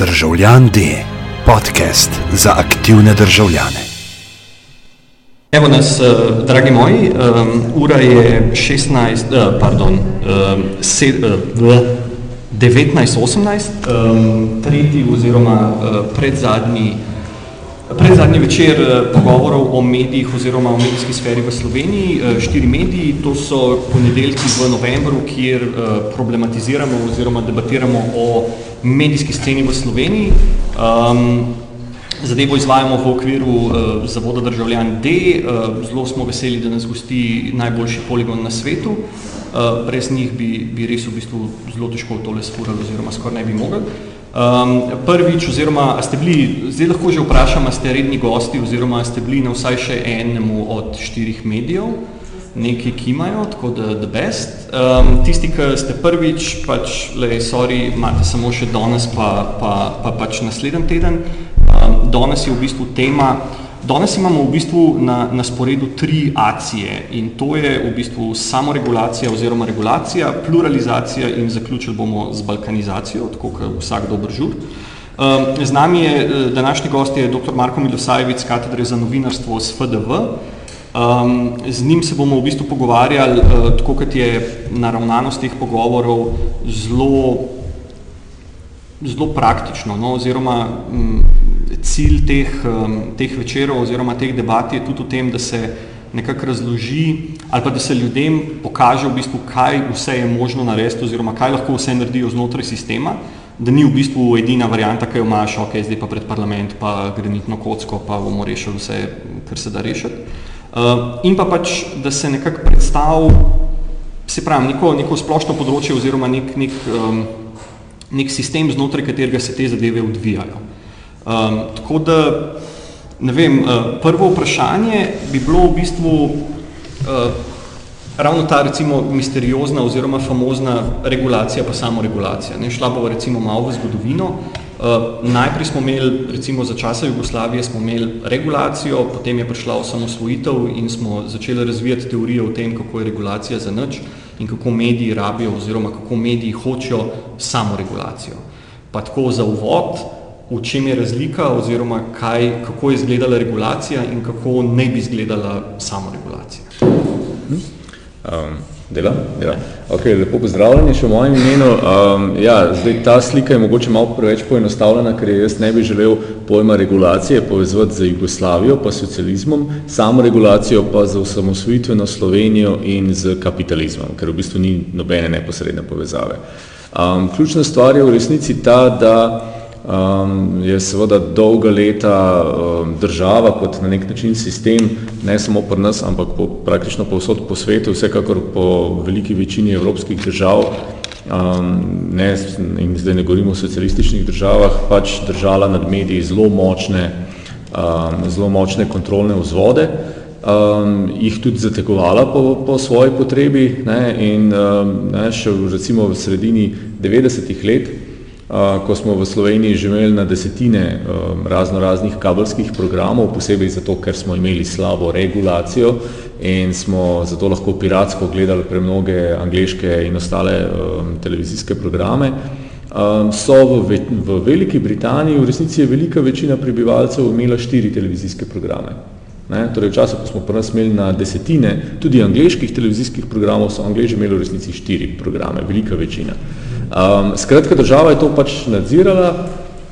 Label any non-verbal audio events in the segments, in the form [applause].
Državljan D, podcast za aktivne državljane. Evo nas, eh, dragi moji, um, ura je 16, uh, eh, pardon, um, se, uh, 19.18, um, tretji oziroma uh, predzadnji Predzadnji večer pogovorov o medijih oziroma o medijski sferi v Sloveniji, štiri mediji, to so ponedeljki v novembru, kjer problematiziramo oziroma debatiramo o medijski sceni v Sloveniji. Um, zadevo izvajamo v okviru uh, Zavoda državljan D. Uh, zelo smo veseli, da nas gosti najboljši poligon na svetu. Uh, brez njih bi, bi res v bistvu zelo težko tole spurali oziroma skoraj ne bi mogli. Um, prvič, oziroma, ste bili, zdaj lahko že vprašam, ste redni gosti oziroma ste bili na vsaj še enemu od štirih medijev? Nekaj kimajo, tako da the best. Um, tisti, ki ste prvič, pač, le, sorry, imate samo še danes, pa, pa, pa pač naslednji teden. Um, danes je v bistvu tema, danes imamo v bistvu na, na sporedu tri akcije in to je v bistvu samoregulacija oziroma regulacija, pluralizacija in zaključili bomo z balkanizacijo, tako kot vsak dober žur. Um, z nami je eh, današnji gost je dr. Marko Milosajevic, katedre za novinarstvo s FDV. Um, z njim se bomo v bistvu pogovarjali, uh, tako kot je naravnanost teh pogovorov, zelo, zelo praktično, no, oziroma um, cilj teh, um, teh večerov oziroma teh debat je tudi v tem, da se nekako razloži ali pa da se ljudem pokaže v bistvu, kaj vse je možno narediti oziroma kaj lahko vse naredijo znotraj sistema, da ni v bistvu edina varianta, ki jo imaš, ok, zdaj pa pred parlament, pa granitno kocko, pa bomo rešili vse, kar se da rešiti. Uh, in pa pač, da se nekako predstav, se pravi, neko, neko splošno področje oziroma nek, nek, um, nek sistem, znotraj katerega se te zadeve odvijajo. Um, tako da, ne vem, uh, prvo vprašanje bi bilo v bistvu uh, ravno ta recimo misteriozna oziroma famozna regulacija pa samoregulacija. Ne, šla bo recimo malo v zgodovino, najprej smo imeli, recimo za časa Jugoslavije, smo imeli regulacijo, potem je prišla osamosvojitev in smo začeli razvijati teorijo o tem, kako je regulacija za nič in kako mediji rabijo oziroma kako mediji hočejo samoregulacijo. Pa tako za uvod, v čem je razlika oziroma kaj, kako je izgledala regulacija in kako ne bi izgledala samoregulacija. Um. Dela? Ja. Okay, lepo pozdravljeni še v mojem imenu. Um, ja, zdaj, ta slika je mogoče malo preveč poenostavljena, ker jaz ne bi želel pojma regulacije povezati z Jugoslavijo pa socializmom, samo regulacijo pa z osamosvojitveno Slovenijo in z kapitalizmom, ker v bistvu ni nobene neposredne povezave. Um, ključna stvar je v resnici ta, da um, je seveda dolga leta um, država kot na nek način sistem, ne samo pri nas, ampak po, praktično povsod po svetu, vsekakor po veliki večini evropskih držav, um, ne, in zdaj ne govorimo o socialističnih državah, pač držala nad mediji zelo močne, um, zelo močne kontrolne vzvode, um, jih tudi zategovala po, po svoji potrebi ne, in um, ne, še v, recimo v sredini 90-ih let ko smo v Sloveniji že imeli na desetine razno raznih kabelskih programov, posebej zato, ker smo imeli slabo regulacijo in smo zato lahko piratsko gledali premnoge angliške in ostale televizijske programe, so v, v Veliki Britaniji v resnici je velika večina prebivalcev imela štiri televizijske programe. Ne, torej v času, ko smo pri nas imeli na desetine tudi angliških televizijskih programov, so Angleži imeli v resnici štiri programe, velika večina. Um, skratka, država je to pač nadzirala,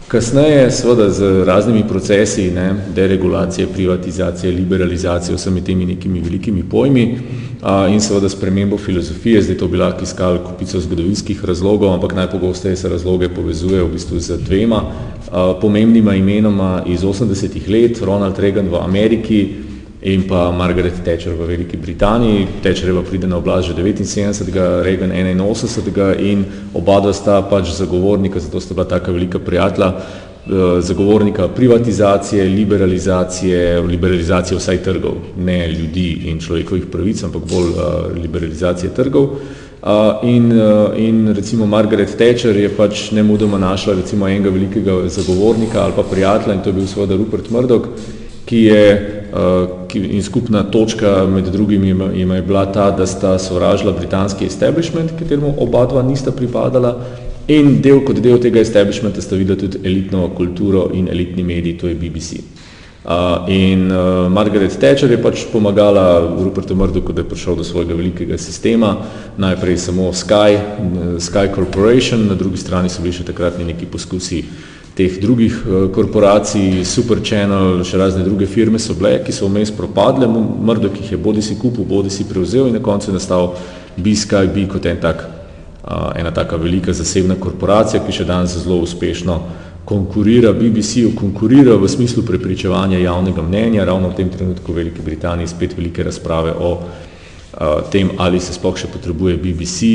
kasneje seveda z raznimi procesi, ne, deregulacije, privatizacije, liberalizacije, vsemi temi nekimi velikimi pojmi uh, in seveda spremembo filozofije, zdaj to bi lahko iskali kupico zgodovinskih razlogov, ampak najpogosteje se razloge povezuje v bistvu z dvema uh, pomembnima imenoma iz 80-ih let, Ronald Reagan v Ameriki, in pa Margaret Thatcher v Veliki Britaniji. Thatcherjeva pride na oblast že 79. Reagan 81. in oba dva sta pač zagovornika, zato sta bila taka velika prijatelja, eh, zagovornika privatizacije, liberalizacije, liberalizacije vsaj trgov, ne ljudi in človekovih pravic, ampak bolj uh, liberalizacije trgov. Uh, in, uh, in recimo Margaret Thatcher je pač nemudoma našla recimo enega velikega zagovornika ali pa prijatelja in to je bil seveda Rupert Murdoch, ki je in skupna točka med drugim ima je bila ta, da sta sovražila britanski establishment, kateremu oba dva nista pripadala in del kot del tega establishmenta sta videla tudi elitno kulturo in elitni medij, to je BBC. Uh, in uh, Margaret Thatcher je pač pomagala Rupertu Murdochu, da je prišel do svojega velikega sistema, najprej samo Sky, Sky Corporation, na drugi strani so bili še takratni neki poskusi teh drugih uh, korporacij, Super Channel, še razne druge firme so bile, ki so vmes propadle, Murdoch jih je bodi si kupil, bodi si prevzel in na koncu je nastal B-Sky B kot en tak, ena taka velika zasebna korporacija, ki še danes zelo uspešno konkurira BBC-u, konkurira v smislu prepričevanja javnega mnenja, ravno v tem trenutku v Veliki Britaniji spet velike razprave o tem, ali se sploh še potrebuje BBC,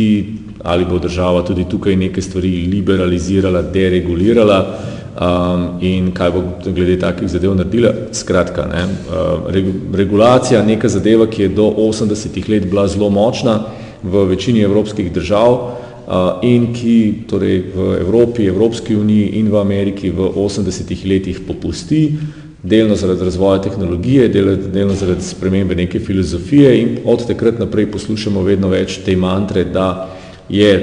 ali bo država tudi tukaj neke stvari liberalizirala, deregulirala um, in kaj bo glede takih zadev naredila. Skratka, ne, regulacija, neka zadeva, ki je do 80-ih let bila zelo močna v večini evropskih držav, in ki torej v Evropi, Evropski uniji in v Ameriki v 80-ih letih popusti, delno zaradi razvoja tehnologije, delno zaradi spremembe neke filozofije in od takrat naprej poslušamo vedno več te mantre, da je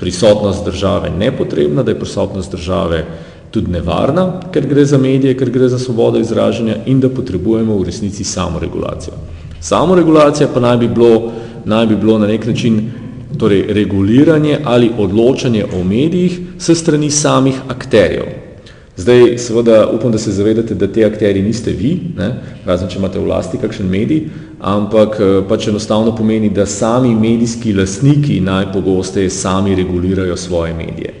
prisotnost države nepotrebna, da je prisotnost države tudi nevarna, ker gre za medije, ker gre za svobodo izražanja in da potrebujemo v resnici samoregulacijo. Samoregulacija pa naj bi bilo, naj bi bilo na nek način torej reguliranje ali odločanje o medijih s strani samih akterjev. Zdaj, seveda, upam, da se zavedate, da te akteri niste vi, ne, razen če imate v lasti kakšen medij, ampak eh, pač enostavno pomeni, da sami medijski lasniki najpogosteje sami regulirajo svoje medije.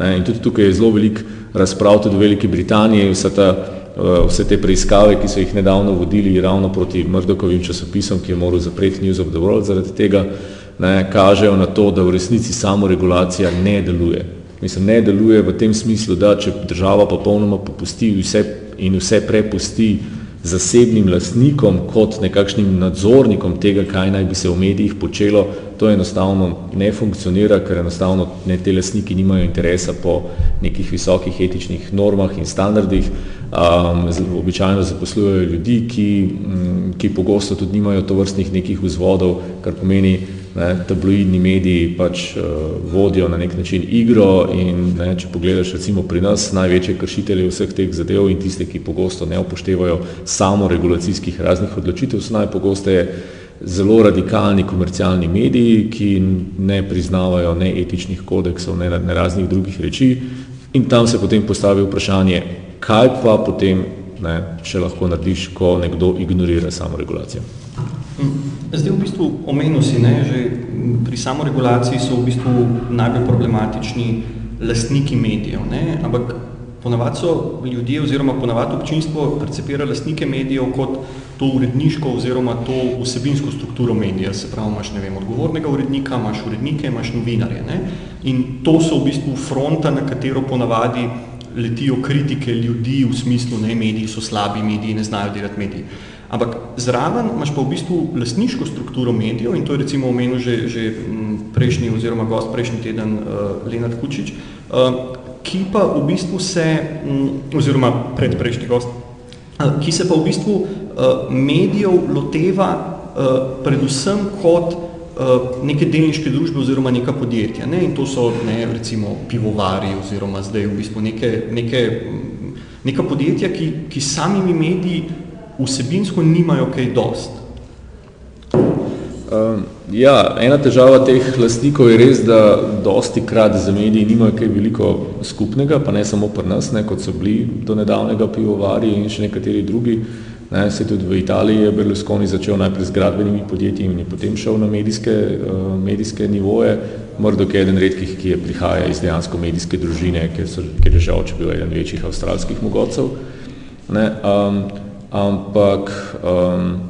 Ne, in tudi tukaj je zelo velik razprav tudi v Veliki Britaniji, vse, ta, eh, vse te preiskave, ki so jih nedavno vodili ravno proti Mrdokovim časopisom, ki je moral zapreti News of the World zaradi tega, ne, kažejo na to, da v resnici samoregulacija ne deluje. Mislim, ne deluje v tem smislu, da če država popolnoma popusti vse in vse prepusti zasebnim lasnikom kot nekakšnim nadzornikom tega, kaj naj bi se v medijih počelo, to enostavno ne funkcionira, ker enostavno ne, te lasniki nimajo interesa po nekih visokih etičnih normah in standardih. Um, običajno zaposlujejo ljudi, ki, ki pogosto tudi nimajo tovrstnih nekih vzvodov, kar pomeni, ne, tabloidni mediji pač uh, vodijo na nek način igro in ne, če pogledaš recimo pri nas največje kršitelje vseh teh zadev in tiste, ki pogosto ne upoštevajo samo regulacijskih raznih odločitev, so najpogosteje zelo radikalni komercialni mediji, ki ne priznavajo ne etičnih kodeksov, ne, ne raznih drugih reči in tam se potem postavi vprašanje, kaj pa potem, ne, če lahko narediš, ko nekdo ignorira samo regulacijo. Zdaj v bistvu omenil si, ne, že pri samoregulaciji so v bistvu najbolj problematični lastniki medijev, ne, ampak ponavad so ljudje oziroma ponavad občinstvo percepira lastnike medijev kot to uredniško oziroma to vsebinsko strukturo medija, se pravi, imaš, ne vem, odgovornega urednika, imaš urednike, imaš novinarje, ne, in to so v bistvu fronta, na katero ponavadi letijo kritike ljudi v smislu, ne, mediji so slabi, mediji ne znajo delati mediji. Ampak zraven imaš pa v bistvu lastniško strukturo medijev in to je recimo omenil že, že prejšnji oziroma gost prejšnji teden uh, Lenard Kučič, uh, ki pa v bistvu se, um, oziroma predprejšnji gost, uh, ki se pa v bistvu uh, medijev loteva uh, predvsem kot uh, neke delniške družbe oziroma neka podjetja. Ne? In to so ne, recimo pivovari oziroma zdaj v bistvu neke, neke, neka podjetja, ki, ki samimi mediji vsebinsko nimajo kaj dost. Um, ja, ena težava teh lastnikov je res, da dosti krat za mediji nimajo kaj veliko skupnega, pa ne samo pri nas, ne, kot so bili do nedavnega pivovari in še nekateri drugi. Ne, se tudi v Italiji je Berlusconi začel najprej z gradbenimi podjetji in je potem šel na medijske, uh, medijske nivoje. Murdoch je eden redkih, ki je prihaja iz dejansko medijske družine, ker, so, ker je že oče bil eden večjih avstralskih mogotcev. Ne, um, ampak um,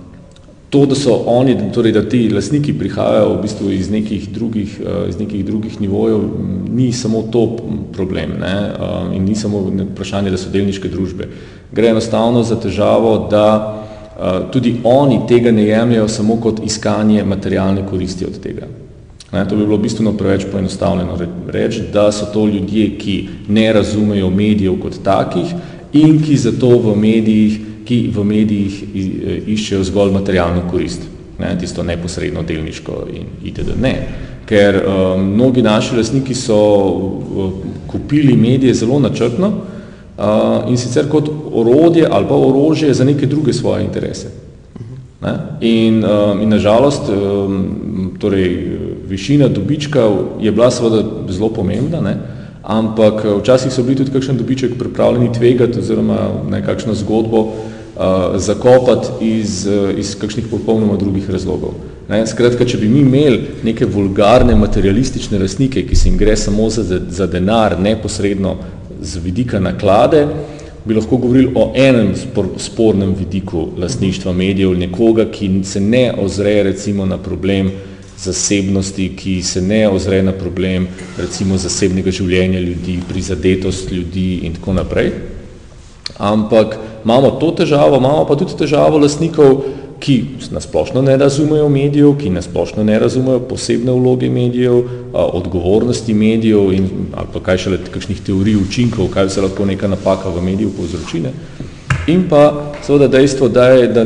to, da so oni, torej da ti lasniki prihajajo v bistvu iz nekih drugih, uh, iz nekih drugih nivojev, ni samo to problem ne? In ni samo vprašanje, da so delniške družbe. Gre enostavno za težavo, da uh, tudi oni tega ne jemljajo samo kot iskanje materialne koristi od tega. Ne, to bi bilo bistveno preveč poenostavljeno reči, da so to ljudje, ki ne razumejo medijev kot takih in ki zato v medijih ki v medijih iščejo zgolj materialno korist, ne, tisto neposredno delniško in itd. Ne. ker um, mnogi naši lastniki so uh, kupili medije zelo načrtno uh, in sicer kot orodje ali pa orožje za neke druge svoje interese. Ne? In, um, in nažalost, um, torej, višina dobička je bila seveda zelo pomembna, ne? ampak včasih so bili tudi kakšen dobiček pripravljeni tvegati oziroma nekakšno zgodbo uh, zakopati iz, uh, iz kakšnih popolnoma drugih razlogov. Ne? Skratka, če bi mi imeli neke vulgarne materialistične lastnike, ki se jim gre samo za, za denar neposredno z vidika naklade, bi lahko govorili o enem spor, spornem vidiku lastništva medijev, nekoga, ki se ne ozre recimo na problem zasebnosti, ki se ne ozre na problem recimo zasebnega življenja ljudi, prizadetost ljudi in tako naprej. Ampak imamo to težavo, imamo pa tudi težavo lastnikov, ki nasplošno ne razumejo medijev, ki nasplošno ne razumejo posebne vloge medijev, odgovornosti medijev in ali pa kaj šele kakšnih teorij učinkov, kaj se lahko neka napaka v mediju povzročine. In pa seveda dejstvo, da je, da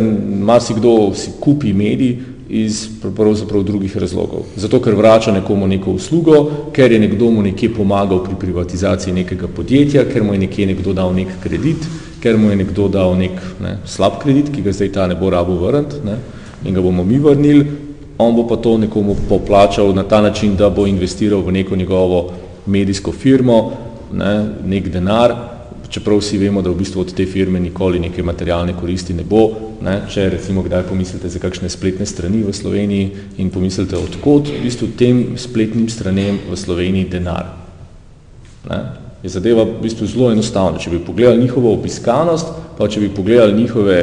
marsikdo si kupi medij iz pravzaprav drugih razlogov. Zato, ker vrača nekomu neko uslugo, ker je nekdo mu nekje pomagal pri privatizaciji nekega podjetja, ker mu je nekje nekdo dal nek kredit, ker mu je nekdo dal nek ne, slab kredit, ki ga zdaj ta ne bo rabo vrniti ne, in ga bomo mi vrnili, on bo pa to nekomu poplačal na ta način, da bo investiral v neko njegovo medijsko firmo, ne, nek denar, čeprav vsi vemo, da v bistvu od te firme nikoli neke materialne koristi ne bo, ne, če recimo kdaj pomislite za kakšne spletne strani v Sloveniji in pomislite, odkot v bistvu tem spletnim stranem v Sloveniji denar. Ne, je zadeva v bistvu zelo enostavna. Če bi pogledali njihovo obiskanost, pa če bi pogledali njihove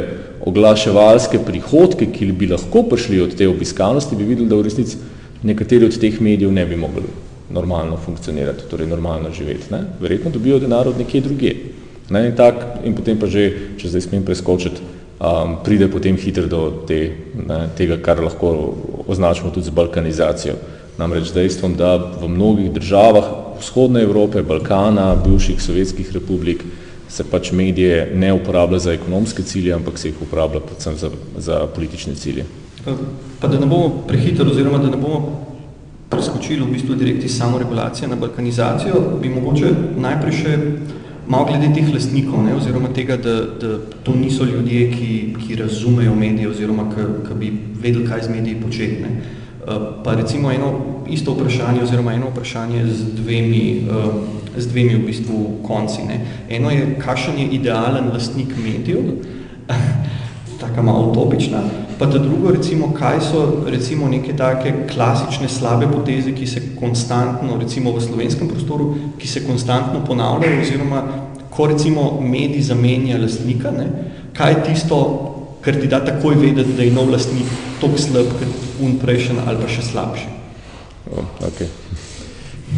oglaševalske prihodke, ki bi lahko prišli od te obiskanosti, bi videli, da v resnici nekateri od teh medijev ne bi mogli normalno funkcionirati, torej normalno živeti. Ne? Verjetno dobijo denar od nekje druge. Ne? In, tak, in potem pa že, če zdaj smem preskočiti, um, pride potem hitro do te, ne, tega, kar lahko označimo tudi z balkanizacijo. Namreč dejstvom, da v mnogih državah vzhodne Evrope, Balkana, bivših sovjetskih republik se pač medije ne uporablja za ekonomske cilje, ampak se jih uporablja predvsem za, za politične cilje. Pa da ne bomo prehitro oziroma da ne bomo preskočili v bistvu direkti samo regulacije na balkanizacijo, bi mogoče najprej še malo glede teh lastnikov, ne, oziroma tega, da, da to niso ljudje, ki, ki razumejo medije oziroma ki bi vedeli, kaj z mediji početne. Eh, pa recimo eno isto vprašanje oziroma eno vprašanje z dvemi, eh, z dvemi v bistvu konci. Ne. Eno je, kakšen je idealen lastnik medijev, [laughs] taka malo utopična, pa ta drugo, recimo, kaj so recimo neke take klasične slabe poteze, ki se konstantno, recimo v slovenskem prostoru, ki se konstantno ponavljajo, oziroma ko recimo medij zamenja lastnika, ne, kaj je tisto, kar ti da takoj vedeti, da je nov lastnik toliko slab, kot un prejšen ali pa še slabši. Oh, ok.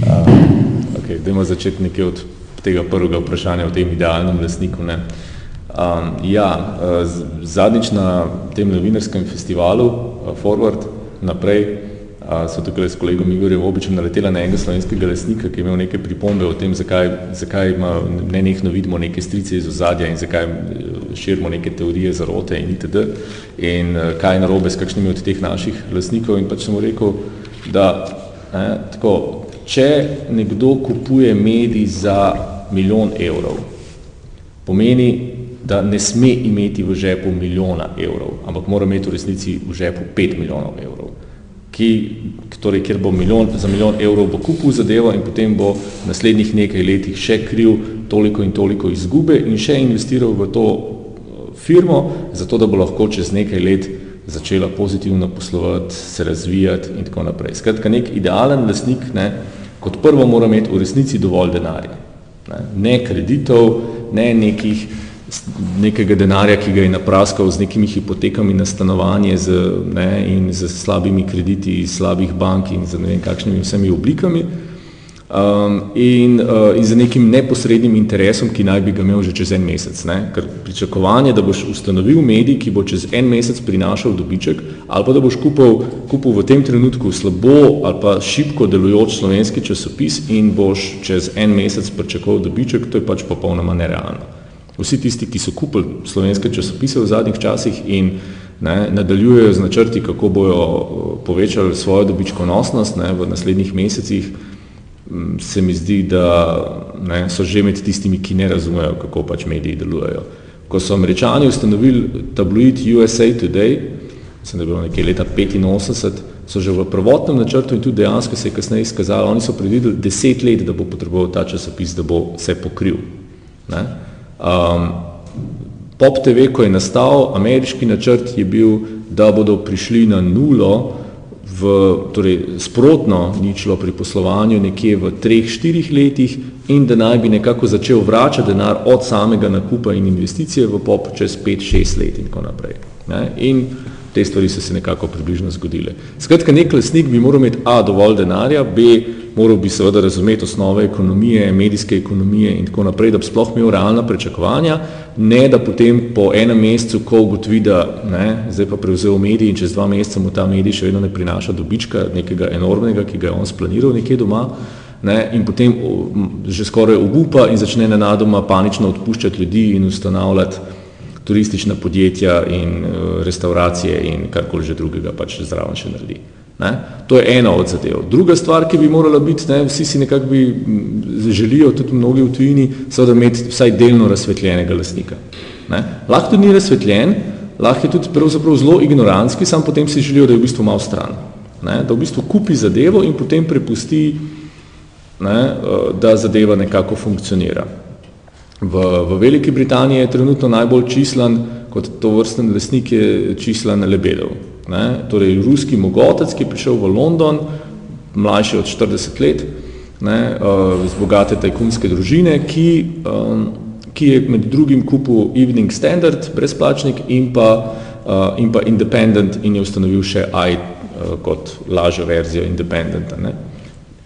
Uh, ok, dajmo začeti nekaj od tega prvega vprašanja o tem idealnem lastniku. Ne. Um, ja, zadnjič na tem novinarskem festivalu uh, Forward naprej so tukaj s kolegom Igorjem običem naletela na enega slovenskega lesnika, ki je imel neke pripombe o tem, zakaj, zakaj ima nenehno vidimo neke strice iz ozadja in zakaj širimo neke teorije zarote in itd. In kaj je narobe s kakšnimi od teh naših lesnikov in pač sem mu rekel, da ne, tako, če nekdo kupuje medij za milijon evrov, pomeni, da ne sme imeti v žepu milijona evrov, ampak mora imeti v resnici v žepu pet milijonov evrov ki, torej, kjer bo milijon, za milijon evrov bo kupil zadevo in potem bo v naslednjih nekaj letih še kriv toliko in toliko izgube in še investiral v to eh, firmo, zato da bo lahko čez nekaj let začela pozitivno poslovati, se razvijati in tako naprej. Skratka, nek idealen lastnik, ne, kot prvo mora imeti v resnici dovolj denarja. Ne, ne kreditov, ne nekih nekega denarja, ki ga je napraskal z nekimi hipotekami na stanovanje z, ne, in z slabimi krediti iz slabih bank in z ne vem kakšnimi vsemi oblikami um, in, uh, in z nekim neposrednim interesom, ki naj bi ga imel že čez en mesec. Ne. Ker pričakovanje, da boš ustanovil medij, ki bo čez en mesec prinašal dobiček ali pa da boš kupil, kupil v tem trenutku slabo ali pa šibko delujoč slovenski časopis in boš čez en mesec pričakoval dobiček, to je pač popolnoma nerealno. Vsi tisti, ki so kupili slovenske časopise v zadnjih časih in ne, nadaljujejo z načrti, kako bojo eh, povečali svojo dobičkonosnost ne, v naslednjih mesecih, se mi zdi, da ne, so že med tistimi, ki ne razumejo, kako pač mediji delujejo. Ko so američani ustanovili tabloid USA Today, mislim, da je bilo nekje leta 85, so že v prvotnem načrtu in tudi dejansko se je kasneje izkazalo, oni so predvideli deset let, da bo potreboval ta časopis, da bo se pokril. Ne. Um, Pop TV, ko je nastal, ameriški načrt je bil, da bodo prišli na nulo, v, torej sprotno ničlo pri poslovanju nekje v treh, štirih letih in da naj bi nekako začel vračati denar od samega nakupa in investicije v pop čez pet, šest let in tako naprej. Ne? In te stvari so se nekako približno zgodile. Skratka, nek lesnik bi moral imeti A, dovolj denarja, B, moral bi seveda razumeti osnove ekonomije, medijske ekonomije in tako naprej, da bi sploh imel realna prečakovanja, ne da potem po enem mesecu, ko ugotovi, da ne, zdaj pa prevzel medij in čez dva meseca mu ta medij še vedno ne prinaša dobička, nekega enormnega, ki ga je on splaniral nekje doma, ne, in potem že skoraj obupa in začne nenadoma panično odpuščati ljudi in ustanavljati turistična podjetja in uh, restauracije in karkoli že drugega pač zraven še naredi. Ne? To je ena od zadev. Druga stvar, ki bi morala biti, ne, vsi si nekako bi želijo, tudi mnogi v tujini, seveda imeti vsaj delno razsvetljenega lastnika. Ne? Lahko tudi ni razsvetljen, lahko je tudi pravzaprav zelo ignorantski, sam potem si želijo, da je v bistvu malo stran. Ne? Da v bistvu kupi zadevo in potem prepusti, ne, eh, da zadeva nekako funkcionira. V, v Veliki Britaniji je trenutno najbolj čislan, kot to vrsten lesnik je čislan Lebedov. Ne? Torej, ruski mogotec, ki je prišel v London, mlajši od 40 let, ne, uh, z bogate tajkunske družine, ki, um, ki je med drugim kupil Evening Standard, brezplačnik, in pa, uh, in pa Independent in je ustanovil še AI kot lažjo verzijo Independenta. Ne?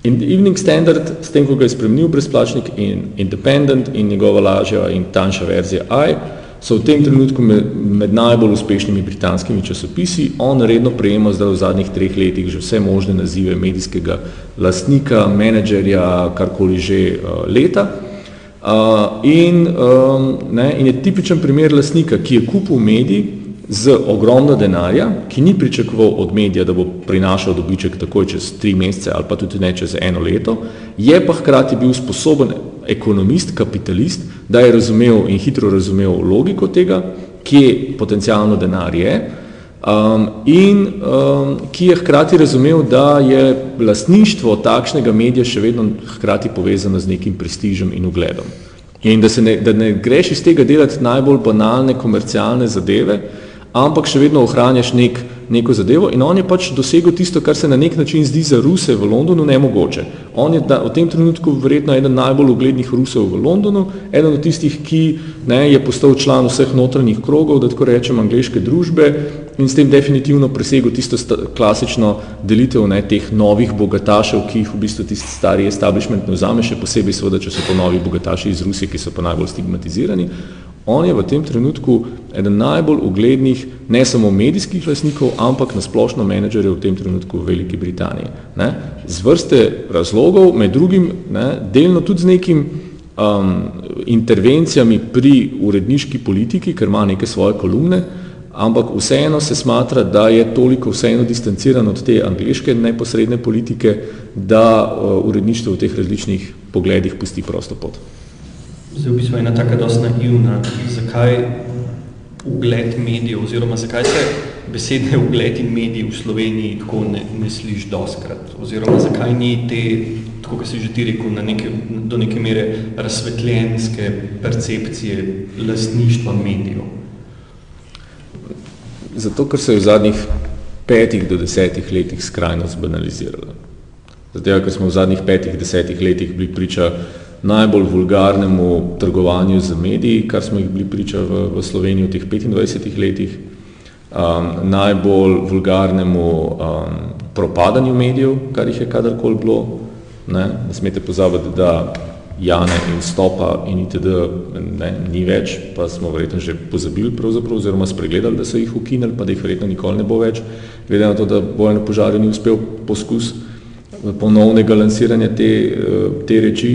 In Evening Standard, s tem, ko ga je spremenil brezplačnik in Independent in njegova lažja in tanjša verzija I, so v tem trenutku med, med najbolj uspešnimi britanskimi časopisi. On redno prejema zdaj v zadnjih treh letih že vse možne nazive medijskega lastnika, menedžerja, karkoli že uh, leta. Uh, in, um, ne, in je tipičen primer lastnika, ki je kupil medij, z ogromno denarja, ki ni pričakoval od medija, da bo prinašal dobiček takoj čez tri mesece ali pa tudi ne čez eno leto, je pa hkrati bil sposoben ekonomist, kapitalist, da je razumel in hitro razumel logiko tega, kje potencijalno denar je um, in um, ki je hkrati razumel, da je lastništvo takšnega medija še vedno hkrati povezano z nekim prestižem in ugledom. In da, ne, da ne greš iz tega delati najbolj banalne komercialne zadeve, ampak še vedno ohranjaš nek, neko zadevo in on je pač dosegel tisto, kar se na nek način zdi za Ruse v Londonu nemogoče. On je da, v tem trenutku verjetno eden najbolj uglednih Rusov v Londonu, eden od tistih, ki ne, je postal član vseh notranjih krogov, da tako rečem, angliške družbe in s tem definitivno presegel tisto sta, klasično delitev ne, teh novih bogatašev, ki jih v bistvu tisti stari establishment ne vzame, še posebej seveda, če so to novi bogataši iz Rusije, ki so pa najbolj stigmatizirani. On je v tem trenutku eden najbolj uglednih, ne samo medijskih lasnikov, ampak na splošno menedžerjev v tem trenutku v Veliki Britaniji. Ne? Z vrste razlogov, med drugim, ne, delno tudi z nekim um, intervencijami pri uredniški politiki, ker ima neke svoje kolumne, ampak vseeno se smatra, da je toliko vseeno distanciran od te angliške neposredne politike, da uh, uredništvo v teh različnih pogledih pusti prosto pot. Zdaj, v bistvu ena taka dosta naivna. Zakaj ugled medijev, oziroma zakaj se besedne [laughs] ugled in mediji v Sloveniji tako ne, ne sliš doskrat? Oziroma zakaj ni te, tako kot si že ti rekel, na neke, do neke mere razsvetljenske percepcije lastništva medijev? Zato, ker se je v zadnjih petih do desetih letih skrajno zbanaliziralo. Zato, ker smo v zadnjih petih, desetih letih bili priča najbolj vulgarnemu trgovanju z mediji, kar smo jih bili priča v, v Sloveniji v teh 25 letih, um, najbolj vulgarnemu um, propadanju medijev, kar jih je kadarkoli bilo. Ne, ne smete pozabiti, da Jane in Stopa in itd. Ne, ni več, pa smo verjetno že pozabili pravzaprav, oziroma spregledali, da so jih ukinili, pa da jih verjetno nikoli ne bo več, glede na to, da Bojan Požarju ni uspel poskus ponovnega lansiranja te, te reči.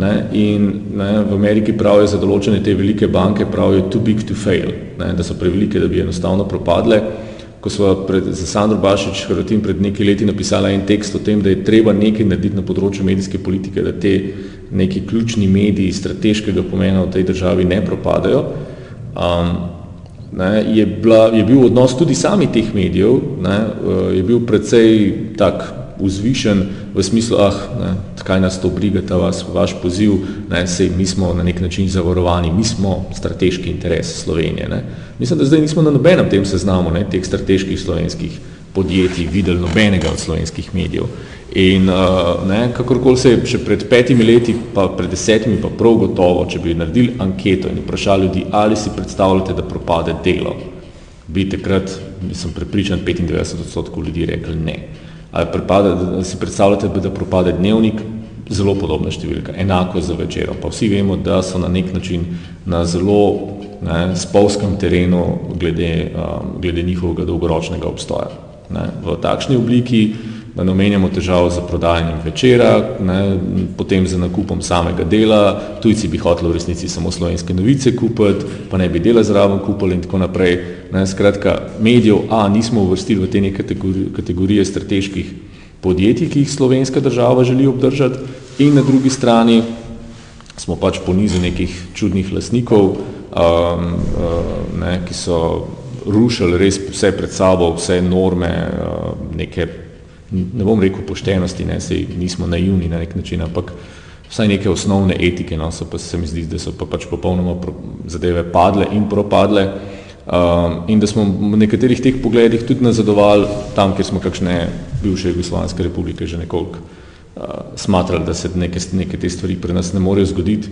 Ne, in ne, v Ameriki pravijo za določene te velike banke, pravijo too big to fail, ne, da so prevelike, da bi enostavno propadle. Ko smo pred, za Sandro Bašič Hrvatin pred nekaj leti napisala en tekst o tem, da je treba nekaj narediti na področju medijske politike, da te neki ključni mediji strateškega pomena v tej državi ne propadajo, um, ne, je, bila, je bil odnos tudi sami teh medijev, ne, je bil precej tak vzvišen v smislu, ah, ne, kaj nas to briga, ta vas, vaš poziv, ne, sej mi smo na nek način zavarovani, mi smo strateški interes Slovenije. Ne. Mislim, da zdaj nismo na nobenem tem seznamu ne, teh strateških slovenskih podjetij videli nobenega od slovenskih medijev. In uh, ne, kakorkoli se je še pred petimi leti, pa pred desetimi, pa prav gotovo, če bi naredili anketo in vprašali ljudi, ali si predstavljate, da propade delo, bi takrat, sem prepričan, 95 odstotkov ljudi rekli ne ali pripade, da si predstavljate, da propade dnevnik, zelo podobna številka, enako za večerom. Pa vsi vemo, da so na nek način na zelo ne, spolskem terenu glede, um, glede njihovega dolgoročnega obstoja. Ne. V takšni obliki da ne omenjamo težav za prodajanjem večera, ne, potem za nakupom samega dela, tujci bi hoteli v resnici samo slovenske novice kupiti, pa ne bi dela zraven kupili in tako naprej. Ne, skratka, medijev A nismo uvrstili v te neke kategorije, strateških podjetij, ki jih slovenska država želi obdržati in na drugi strani smo pač po nizu nekih čudnih lasnikov, um, uh, ne, ki so rušili res vse pred sabo, vse norme, uh, neke ne bom rekel poštenosti, ne, sej nismo naivni na nek način, ampak vsaj neke osnovne etike, no, so pa se mi zdi, da so pa pač popolnoma zadeve padle in propadle um, in da smo v nekaterih teh pogledih tudi nazadovali tam, kjer smo kakšne bivše Jugoslovanske republike že nekoliko uh, smatrali, da se neke, neke te stvari pri nas ne morejo zgoditi.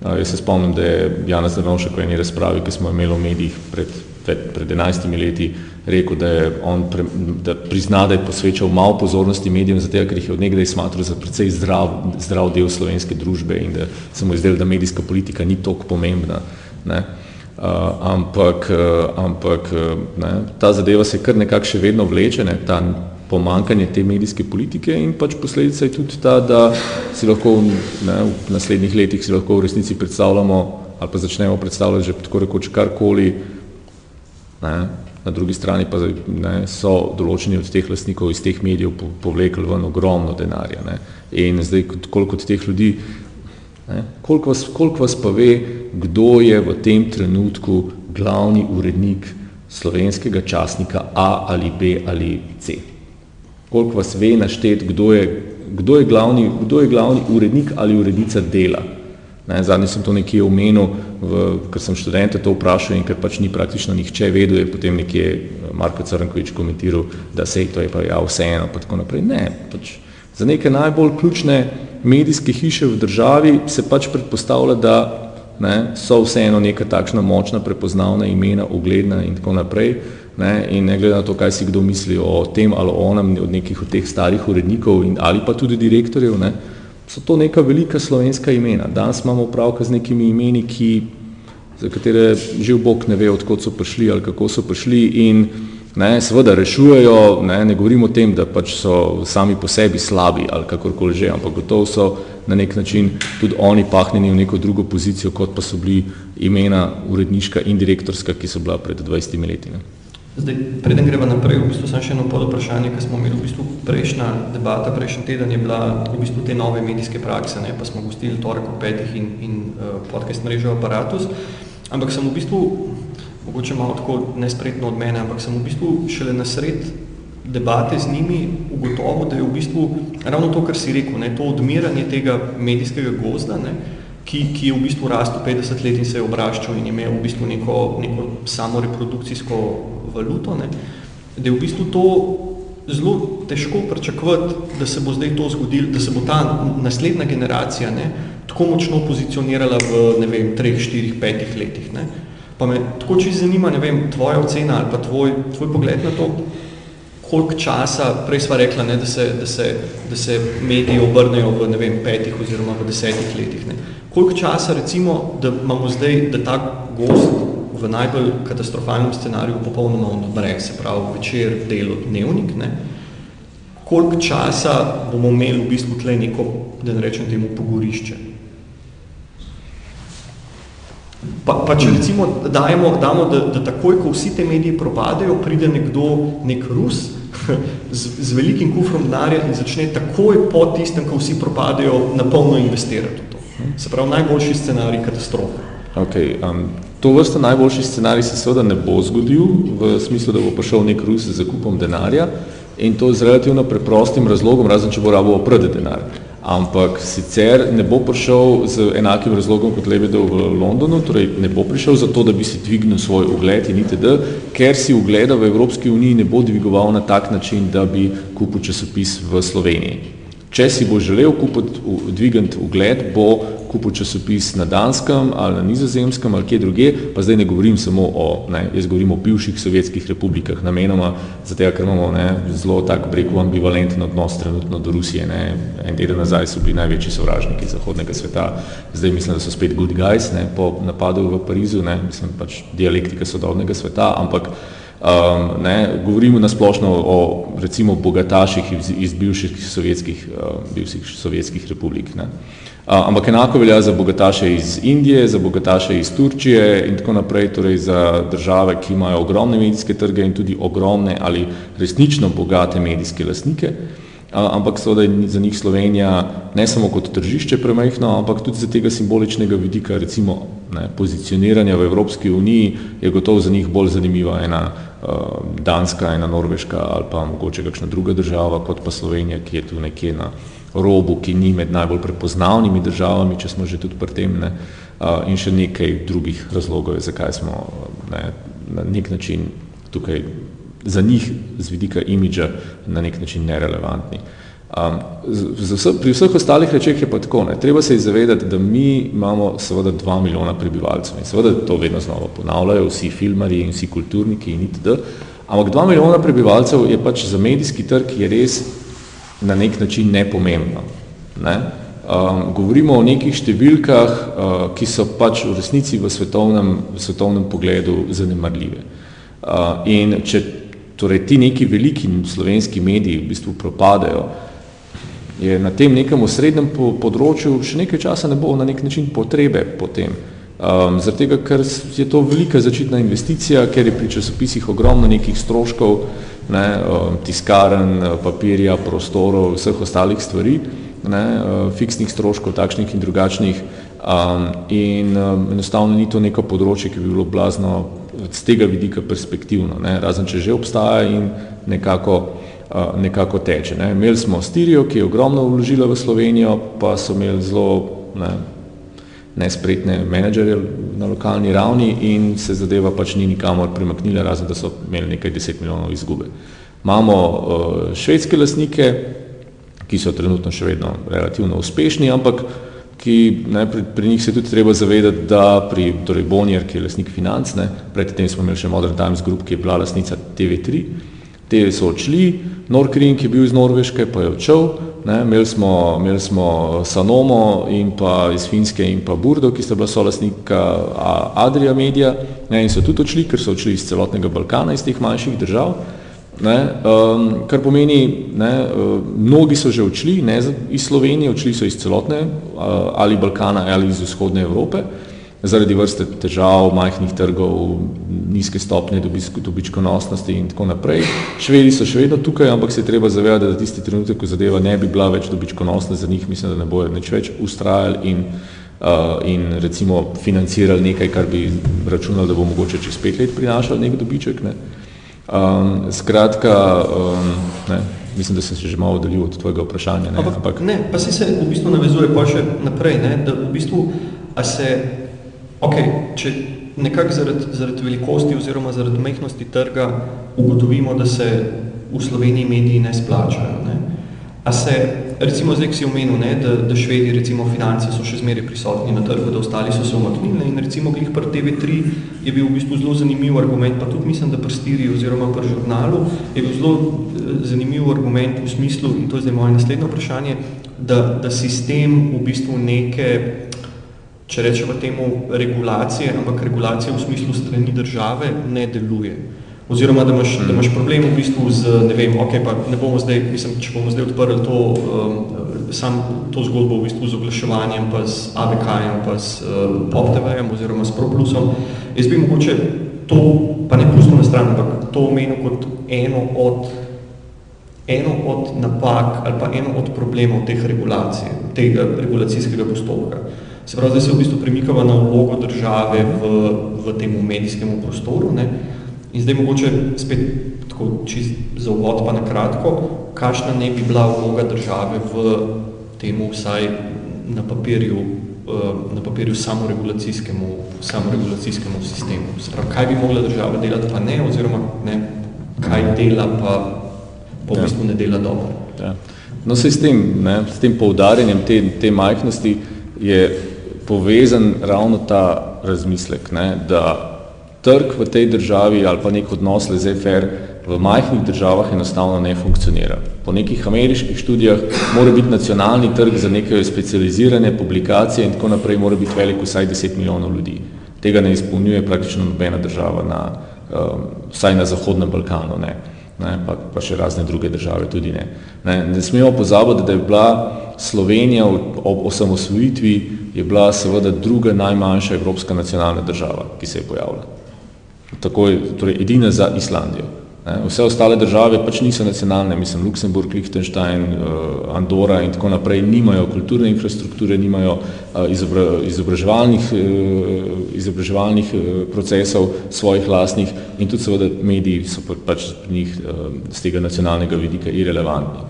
Uh, jaz se spomnim, da je Janez Drnovšek v eni razpravi, ki smo imeli v medijih pred, pred 11 leti, rekel, da je on pre, da prizna, da je posvečal malo pozornosti medijem, zato ker jih je od nekdaj smatral za precej zdrav, zdrav del slovenske družbe in da se mu izdel, da medijska politika ni toliko pomembna. Ne. Uh, ampak uh, ampak uh, ne, ta zadeva se kar nekako še vedno vleče, ne, ta pomankanje te medijske politike in pač posledica je tudi ta, da si lahko ne, v naslednjih letih si lahko v resnici predstavljamo ali pa začnemo predstavljati že tako rekoč karkoli, ne, na drugi strani pa ne, so določeni od teh lastnikov iz teh medijev povlekli ven ogromno denarja. Ne. In zdaj, koliko od teh ljudi, ne, koliko, vas, koliko vas pa ve, kdo je v tem trenutku glavni urednik slovenskega časnika A ali B ali C. Koliko vas ve naštet, kdo je, kdo je, glavni, kdo je glavni urednik ali urednica dela. Ne, zadnji sem to nekje omenil, v, ker sem študente to vprašal in ker pač ni praktično nihče vedel, je potem nekje eh, Marko Crnkovič komentiral, da sej to je pa ja vseeno, pa tako naprej. Ne, pač za neke najbolj ključne medijske hiše v državi se pač predpostavlja, da ne, so vseeno neka takšna močna, prepoznavna imena, ugledna in tako naprej. Ne, in ne glede na to, kaj si kdo misli o tem ali o onem, od nekih od teh starih urednikov in, ali pa tudi direktorjev, ne, so to neka velika slovenska imena. Danes imamo upravka z nekimi imeni, ki, za katere živ Bog ne ve, odkot so prišli ali kako so prišli in ne, seveda rešujejo, ne, ne govorimo o tem, da pač so sami po sebi slabi ali kakorkoli že, ampak gotovo so na nek način tudi oni pahnjeni v neko drugo pozicijo, kot pa so bili imena uredniška in direktorska, ki so bila pred 20 leti. Ne. Zdaj, preden greva naprej, v bistvu sem še eno pod vprašanje, ki smo imeli v bistvu prejšnja debata, prejšnji teden je bila v bistvu te nove medijske prakse, ne, pa smo gostili torek o petih in, in uh, podcast mrežo Apparatus, ampak sem v bistvu, mogoče malo tako nespretno od mene, ampak sem v bistvu šele na sred debate z njimi ugotovil, da je v bistvu ravno to, kar si rekel, ne, to odmiranje tega medijskega gozda, ne, ki, ki je v bistvu rastel 50 let in se je obraščal in imel v bistvu neko, neko samoreprodukcijsko valuto, ne, da je v bistvu to zelo težko pričakovati, da se bo zdaj to zgodilo, da se bo ta naslednja generacija ne, tako močno pozicionirala v, ne vem, treh, štirih, petih letih. Ne. Pa me tako čisto zanima, ne vem, tvoja ocena ali pa tvoj, tvoj pogled na to, koliko časa, prej sva rekla, ne, da, se, da, se, da se mediji obrnejo v, ne vem, petih oziroma v desetih letih. Ne. Koliko časa, recimo, da imamo zdaj, da ta gost v najbolj katastrofalnem scenariju popolnoma odbre, se pravi večer, delo, dnevnik, ne, koliko časa bomo imeli v bistvu tle neko, da ne rečem temu, pogorišče. Pa, pa če recimo dajemo, damo, da, da takoj, ko vsi te mediji propadajo, pride nekdo, nek Rus, z, z velikim kufrom denarja in začne takoj po tistem, ko vsi propadajo, na polno investirati v to. Se pravi, najboljši scenarij katastrofe. Okay, um, to vrsta najboljši scenarij se seveda ne bo zgodil, v smislu, da bo prišel nek Rus z zakupom denarja in to z relativno preprostim razlogom, razen če bo rabo oprde denar ampak sicer ne bo prišel z enakim razlogom kot Lebedov v Londonu, torej ne bo prišel zato, da bi si dvignil svoj ugled in itd., ker si ugleda v Evropski uniji ne bo dvigoval na tak način, da bi kupil časopis v Sloveniji. Če si bo želel dvigant ugled, bo kupil časopis na Danskem ali na Nizozemskem ali kje druge, pa zdaj ne govorim samo o, ne, jaz govorim o bivših sovjetskih republikah, namenoma, zato ker imamo ne, zelo tak breku ambivalenten odnos trenutno do Rusije. Ne. En teden nazaj so bili največji sovražniki zahodnega sveta, zdaj mislim, da so spet good guys ne, po napadu v Parizu, ne, mislim pač dialektika sodobnega sveta, ampak Um, ne, govorimo nasplošno o recimo bogataših iz, iz bivših sovjetskih, uh, bivših sovjetskih republik. Ne. Uh, ampak enako velja za bogataše iz Indije, za bogataše iz Turčije in tako naprej, torej za države, ki imajo ogromne medijske trge in tudi ogromne ali resnično bogate medijske lastnike. Uh, ampak seveda je za njih Slovenija ne samo kot tržišče premajhno, ampak tudi za tega simboličnega vidika, recimo ne, pozicioniranja v Evropski uniji, je gotovo za njih bolj zanimiva ena Danska, ena Norveška ali pa mogoče kakšna druga država, kot pa Slovenija, ki je tu nekje na robu, ki ni med najbolj prepoznavnimi državami, če smo že tudi pri tem, ne, uh, in še nekaj drugih razlogov, zakaj smo ne, na nek način tukaj za njih z vidika imidža na nek način nerelevantni. Um, z, z, pri vseh ostalih rečeh je pa tako, ne. treba se zavedati, da mi imamo seveda dva milijona prebivalcev in seveda to vedno znova ponavljajo vsi filmari in vsi kulturniki in itd. Ampak dva milijona prebivalcev je pač za medijski trg je res na nek način nepomembno. Ne. Um, govorimo o nekih številkah, uh, ki so pač v resnici v svetovnem, v svetovnem pogledu zanemarljive. Uh, in če torej ti neki veliki slovenski mediji v bistvu propadajo, je na tem nekem osrednjem področju še nekaj časa ne bo na nek način potrebe potem. Um, zaradi tega, ker je to velika začetna investicija, ker je pri časopisih ogromno nekih stroškov, ne, um, tiskaren, papirja, prostorov, vseh ostalih stvari, ne, uh, fiksnih stroškov, takšnih in drugačnih. Um, in um, enostavno ni to neko področje, ki bi bilo blazno z tega vidika perspektivno, ne, razen če že obstaja in nekako nekako teče. Ne. Imeli smo Stirijo, ki je ogromno vložila v Slovenijo, pa so imeli zelo ne, nespretne menedžerje na lokalni ravni in se zadeva pač ni nikamor premaknila, razen da so imeli nekaj deset milijonov izgube. Imamo uh, švedske lasnike, ki so trenutno še vedno relativno uspešni, ampak ki, ne, pri, pri njih se tudi treba zavedati, da pri torej Bonnier, ki je lasnik financ, ne, predtem smo imeli še Modern Times Group, ki je bila lasnica TV3, te so odšli, Norkring je bil iz Norveške, pa je odšel, imeli, smo, imeli smo Sanomo in pa iz Finske in pa Burdo, ki sta bila solasnika Adria Media ne, in so tudi odšli, ker so odšli iz celotnega Balkana, iz teh manjših držav. Ne, um, kar pomeni, ne, uh, mnogi so že odšli ne, iz Slovenije, odšli so iz celotne uh, ali Balkana ali iz vzhodne Evrope zaradi vrste težav, majhnih trgov, nizke stopnje dobičkonosnosti in tako naprej. Švedi so še vedno tukaj, ampak se je treba zavedati, da tisti trenutek, ko zadeva ne bi bila več dobičkonosna za njih, mislim, da ne bojo nič več ustrajali in, uh, in recimo financirali nekaj, kar bi računali, da bo mogoče čez pet let prinašali nek dobiček. Ne. Um, skratka, um, ne, mislim, da sem se že malo oddalil od tvojega vprašanja. Ne, ampak, ampak... ne pa si se v bistvu navezuje pa še naprej, ne, da v bistvu, a se Ok, če nekako zaradi, zaradi velikosti oziroma zaradi mehnosti trga ugotovimo, da se v Sloveniji mediji ne splačajo, ne? a se, recimo zdaj, ki si omenil, ne, da, da švedi, recimo finance so še zmeri prisotni na trgu, da ostali so se umaknili in recimo glih pri TV3 je bil v bistvu zelo zanimiv argument, pa tudi mislim, da pri Stiri oziroma pri žurnalu je bil zelo eh, zanimiv argument v smislu, in to je zdaj moje naslednje vprašanje, da, da sistem v bistvu neke če rečemo temu regulacije, ampak regulacija v smislu strani države ne deluje. Oziroma, da imaš, da imaš problem v bistvu z, ne vem, ok, pa ne bomo zdaj, mislim, če bomo zdaj odprli to um, sam to zgodbo v bistvu z oglaševanjem, pa z ABK-jem, pa z uh, PopTV-jem oziroma s ProPlusom. Jaz bi mogoče to, pa ne pustil na stran, ampak to omenil kot eno od, eno od napak ali pa eno od problemov teh regulacij, tega regulacijskega postopka. Se pravi, zdaj se v bistvu premikava na vlogo države v, v tem medijskem prostoru. Ne? In zdaj mogoče spet tako čist za uvod pa na kratko, kakšna ne bi bila vloga države v temu vsaj na papirju, eh, na papirju samoregulacijskemu, samoregulacijskemu sistemu. Se pravi, kaj bi mogla država delati pa ne, oziroma ne, kaj dela pa po ja. bistvu ne dela dobro. Ja. No, se s tem, ne, s tem poudarjanjem te, te majhnosti je povezan ravno ta razmislek, ne, da trg v tej državi ali pa nek odnos laissez-faire v majhnih državah enostavno ne funkcionira. Po nekih ameriških študijah mora biti nacionalni trg za neke specializirane publikacije in tako naprej mora biti velik vsaj 10 milijonov ljudi. Tega ne izpolnjuje praktično nobena država, na, um, vsaj na Zahodnem Balkanu, ne. Ne, pa, pa še razne druge države tudi ne. Ne, ne smemo pozabiti, da je bila Slovenija ob osamosvojitvi je bila seveda druga najmanjša evropska nacionalna država, ki se je pojavila. Tako je, torej edina za Islandijo. Vse ostale države pač niso nacionalne, mislim, Luksemburg, Liechtenstein, eh, Andora in tako naprej, nimajo kulturne infrastrukture, nimajo eh, izobraževalnih, eh, izobraževalnih procesov svojih lastnih in tudi seveda mediji so pač pri njih z tega nacionalnega vidika irelevantni.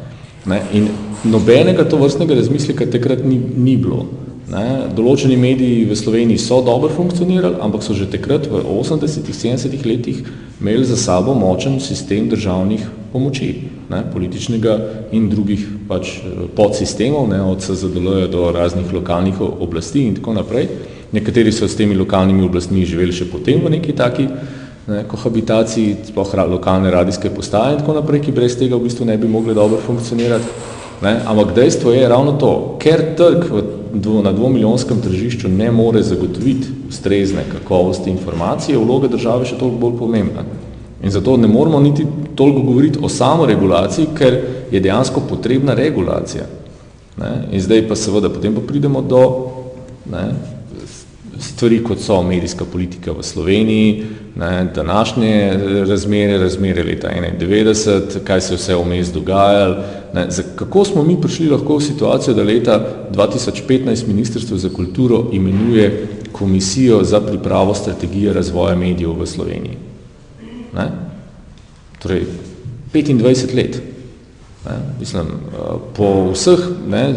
In nobenega to vrstnega razmislika takrat ni, ni bilo. Ne, določeni mediji v Sloveniji so dobro funkcionirali, ampak so že takrat v 80-ih, 70-ih letih imeli za sabo močen sistem državnih pomoči, ne, političnega in drugih pač podsistemov, ne, od SZDL do raznih lokalnih oblasti in tako naprej. Nekateri so s temi lokalnimi oblastmi živeli še potem v neki taki ne, kohabitaciji, sploh lokalne radijske postaje in tako naprej, ki brez tega v bistvu ne bi mogli dobro funkcionirati. Ne, ampak dejstvo je ravno to, ker trg v na dvomilijonskem tržišču ne more zagotoviti ustrezne kakovosti informacije, vloga države še toliko bolj pomembna. In zato ne moramo niti toliko govoriti o samoregulaciji, ker je dejansko potrebna regulacija. Ne? In zdaj pa seveda potem pa pridemo do ne, stvari, kot so medijska politika v Sloveniji, ne, današnje razmere, razmere leta 91, kaj se vse vmes dogajalo, ne, za, kako smo mi prišli lahko v situacijo, da leta 2015 Ministrstvo za kulturo imenuje komisijo za pripravo strategije razvoja medijev v Sloveniji. Ne? Torej, 25 let. Ne? Mislim, po vseh, ne,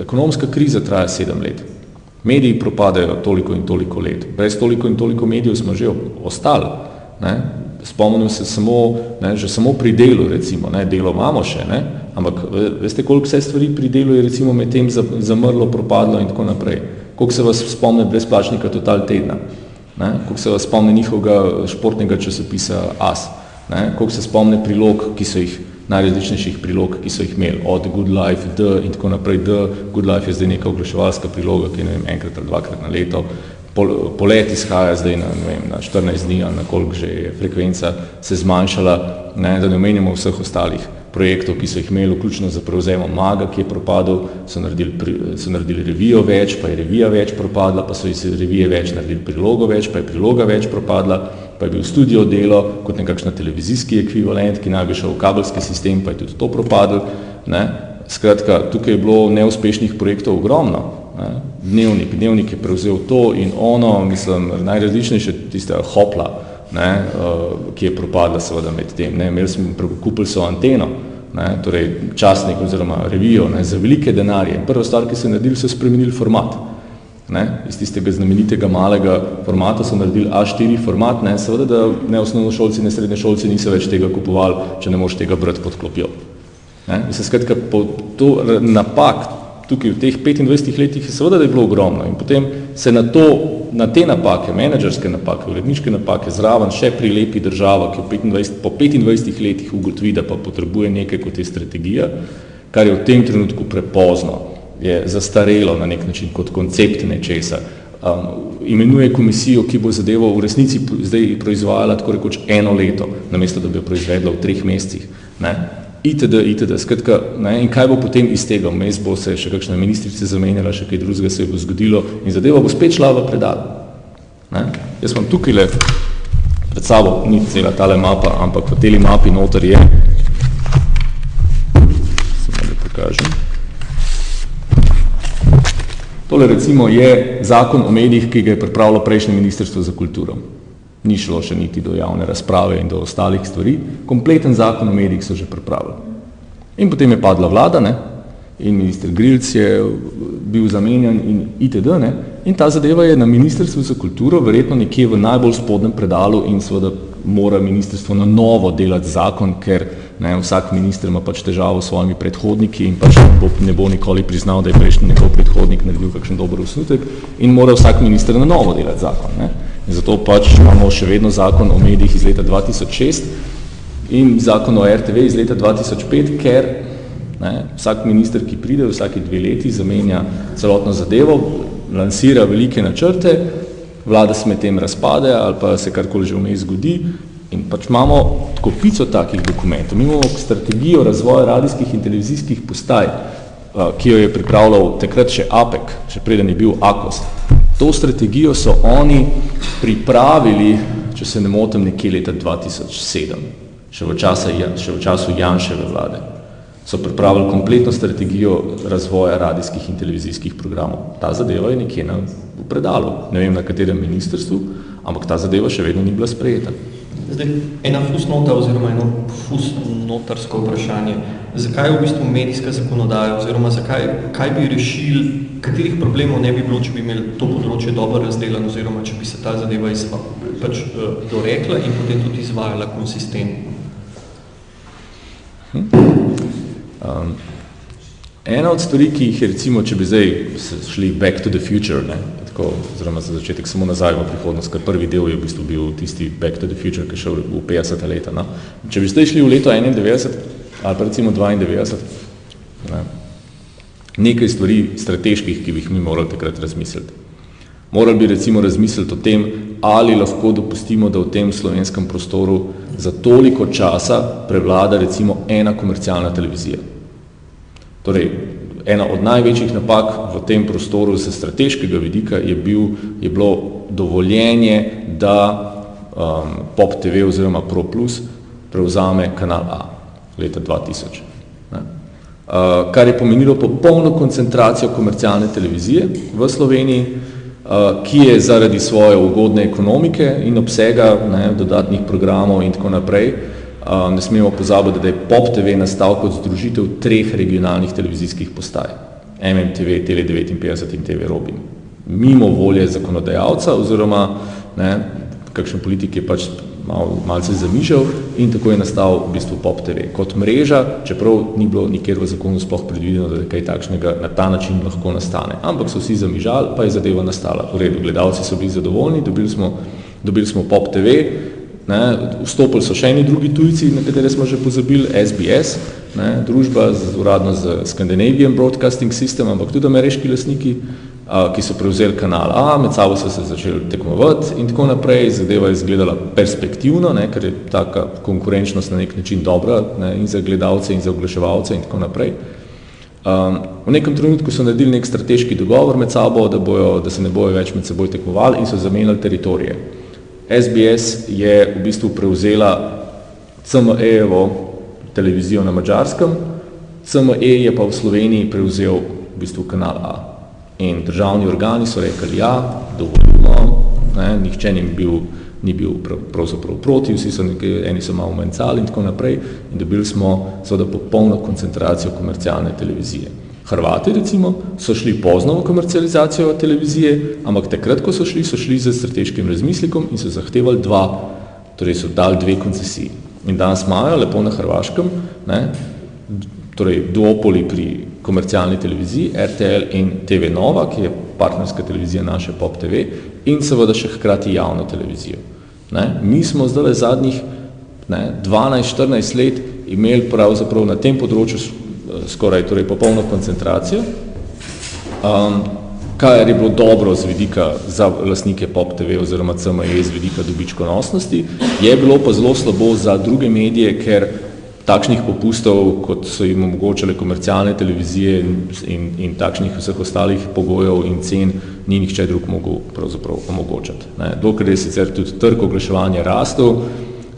ekonomska kriza traja sedem let. Mediji propadajo toliko in toliko let. Brez toliko in toliko medijev smo že ostali. Ne? Spomnim se samo, ne, že samo pri delu, recimo, ne, delo imamo še, ne, ampak veste, koliko vse stvari pri delu je recimo med tem zamrlo, propadlo in tako naprej. Koliko se vas spomne brezplačnika Total tedna, ne, koliko se vas spomne njihovega športnega časopisa AS, ne, koliko se spomne prilog, ki so jih najrazličnejših prilog, ki so jih imeli, od Good Life, D in tako naprej. D, Good Life je zdaj neka oglaševalska priloga, ki je ne vem, enkrat ali dvakrat na leto. Pol, polet izhaja zdaj na, vem, na 14 dni ali na koliko že je frekvenca se zmanjšala, ne, da ne omenjamo vseh ostalih projektov, ki so jih imeli, vključno za prevzemom Maga, ki je propadel, so naredili, so naredili revijo več, pa je revija več propadla, pa so iz revije več naredili prilogo več, pa je priloga več propadla, pa je bil studio delo kot nekakšna televizijski ekvivalent, ki naj bi šel v kabelski sistem, pa je tudi to propadl. Ne. Skratka, tukaj je bilo neuspešnih projektov ogromno. Ne. Dnevnik, dnevnik je prevzel to in ono, mislim, najrazličnejše tiste hopla, ne, uh, ki je propadla seveda med tem. Imeli smo, kupili so anteno, ne, torej časnik oziroma revijo ne, za velike denarje. Prva stvar, ki so naredili, so spremenili format. Ne, iz tistega znamenitega malega formata so naredili A4 format, ne, seveda, da ne osnovnošolci, ne srednje šolci niso več tega kupovali, če ne moš tega brati pod klopjo. Ne, mislim, skratka, po to napak tukaj v teh 25 letih je seveda, da je bilo ogromno in potem se na to, na te napake, menedžerske napake, uredniške napake, zraven še prilepi država, ki v 25, po 25 letih ugotovi, da pa potrebuje nekaj kot je strategija, kar je v tem trenutku prepozno je zastarelo na nek način kot koncept nečesa. Um, imenuje komisijo, ki bo zadevo v resnici zdaj proizvajala tako rekoč eno leto, namesto da bi jo proizvedla v treh mesecih. Ne? itd., itd. Skratka, ne, in kaj bo potem iz tega? Vmes bo se še kakšna ministrica zamenjala, še kaj drugega se bo zgodilo in zadeva bo spet šla v predal. Ne? Jaz imam tukaj le pred sabo, ni cela tale mapa, ampak v teli mapi noter je, samo da pokažem. Tole recimo je zakon o medijih, ki ga je pripravilo prejšnje ministrstvo za kulturo. Ni šlo še niti do javne razprave in do ostalih stvari. Kompleten zakon o medijih so že pripravili. In potem je padla vlada, ne? in minister Grilc je bil zamenjan in itd. Ne? In ta zadeva je na ministrstvu za kulturo verjetno nekje v najbolj spodnem predalu in seveda mora ministrstvo na novo delati zakon, ker ne, vsak minister ima pač težavo s svojimi predhodniki in pač ne bo, ne bo nikoli priznal, da je prejšnji njegov predhodnik naredil kakšen dober osnutek in mora vsak minister na novo delati zakon. Ne. In zato pač imamo še vedno zakon o medijih iz leta 2006 in zakon o RTV iz leta 2005, ker ne, vsak minister, ki pride vsaki dve leti, zamenja celotno zadevo, lansira velike načrte, vlada se med tem razpade ali pa se karkoli že vmes zgodi In pač imamo kopico takih dokumentov. Mi imamo strategijo razvoja radijskih in televizijskih postaj, ki jo je pripravljal takrat še APEC, še preden je bil AKOS. To strategijo so oni pripravili, če se ne motim, nekje leta 2007, še v, časa, še v času Janševe vlade. So pripravili kompletno strategijo razvoja radijskih in televizijskih programov. Ta zadeva je nekje na, v predalu, ne vem na katerem ministrstvu, ampak ta zadeva še vedno ni bila sprejeta. Zdaj, ena fusnota oziroma eno fusnotarsko vprašanje. Zakaj v bistvu medijska zakonodaja oziroma zakaj, kaj bi rešili, katerih problemov ne bi bilo, če bi imeli to področje dobro razdelan oziroma če bi se ta zadeva izva, pač uh, dorekla in potem tudi izvajala konsistentno? Um, ena od stvari, ki jih je recimo, če bi zdaj šli back to the future, ne, tako, oziroma za začetek samo nazaj v prihodnost, ker prvi del je v bistvu bil tisti Back to the Future, ki je šel v 50 leta. No. Če bi zdaj šli v leto 91 ali pa recimo 92, ne, nekaj stvari strateških, ki bi jih mi morali takrat razmisliti. Morali bi recimo razmisliti o tem, ali lahko dopustimo, da v tem slovenskem prostoru za toliko časa prevlada recimo ena komercialna televizija. Torej, ena od največjih napak v tem prostoru z strateškega vidika je, bil, je bilo dovoljenje, da um, Pop TV oziroma Pro Plus prevzame kanal A leta 2000. Ne? Uh, kar je pomenilo popolno koncentracijo komercialne televizije v Sloveniji, uh, ki je zaradi svoje ugodne ekonomike in obsega ne, dodatnih programov in tako naprej uh, ne smemo pozabiti, da je Pop TV nastal kot združitev treh regionalnih televizijskih postaj. MMTV, Tele 59 in TV Robin. Mimo volje zakonodajalca oziroma ne, kakšen politik je pač mal, malce zamišljal in tako je nastal v bistvu Pop TV. Kot mreža, čeprav ni bilo nikjer v zakonu sploh predvideno, da kaj takšnega na ta način lahko nastane. Ampak so vsi zamižali, pa je zadeva nastala. V redu, gledalci so bili zadovoljni, dobili smo, dobili smo Pop TV, Ne, vstopili so še eni drugi tujci, na katere smo že pozabili, SBS, ne, družba z, uradno z Scandinavian Broadcasting System, ampak tudi ameriški lasniki, a, ki so prevzeli kanal A, med sabo so se začeli tekmovati in tako naprej, zadeva je izgledala perspektivno, ne, ker je taka konkurenčnost na nek način dobra ne, in za gledalce in za oglaševalce in tako naprej. Um, v nekem trenutku so naredili nek strateški dogovor med sabo, da, bojo, da se ne bojo več med seboj tekmovali in so zamenjali teritorije. SBS je v bistvu prevzela CME-evo televizijo na Mačarskem, CME je pa v Sloveniji prevzel v bistvu kanal A. In državni organi so rekli, ja, dovoljimo, ne, nihče ni bil, ni bil pravzaprav proti, vsi so nekaj, eni so malo mencali in tako naprej in dobili smo seveda popolno koncentracijo komercialne televizije. Hrvati recimo so šli pozno v komercializacijo televizije, ampak takrat, ko so šli, so šli z strateškim razmislikom in so zahtevali dva, torej so dali dve koncesiji. In danes imajo lepo na Hrvaškem, ne, torej duopoli pri komercialni televiziji, RTL in TV Nova, ki je partnerska televizija naše Pop TV in seveda še hkrati javno televizijo. Ne. Mi smo zdaj zadnjih 12-14 let imeli pravzaprav na tem področju skoraj torej popolno koncentracijo, um, kar je bilo dobro z vidika za lastnike Pop TV oziroma CME z vidika dobičkonosnosti, je bilo pa zelo slabo za druge medije, ker takšnih popustov, kot so jim omogočale komercialne televizije in, in, in takšnih vseh ostalih pogojev in cen, ni nihče drug mogel pravzaprav omogočati. Ne. Dokler je sicer tudi trg oglaševanja rastel,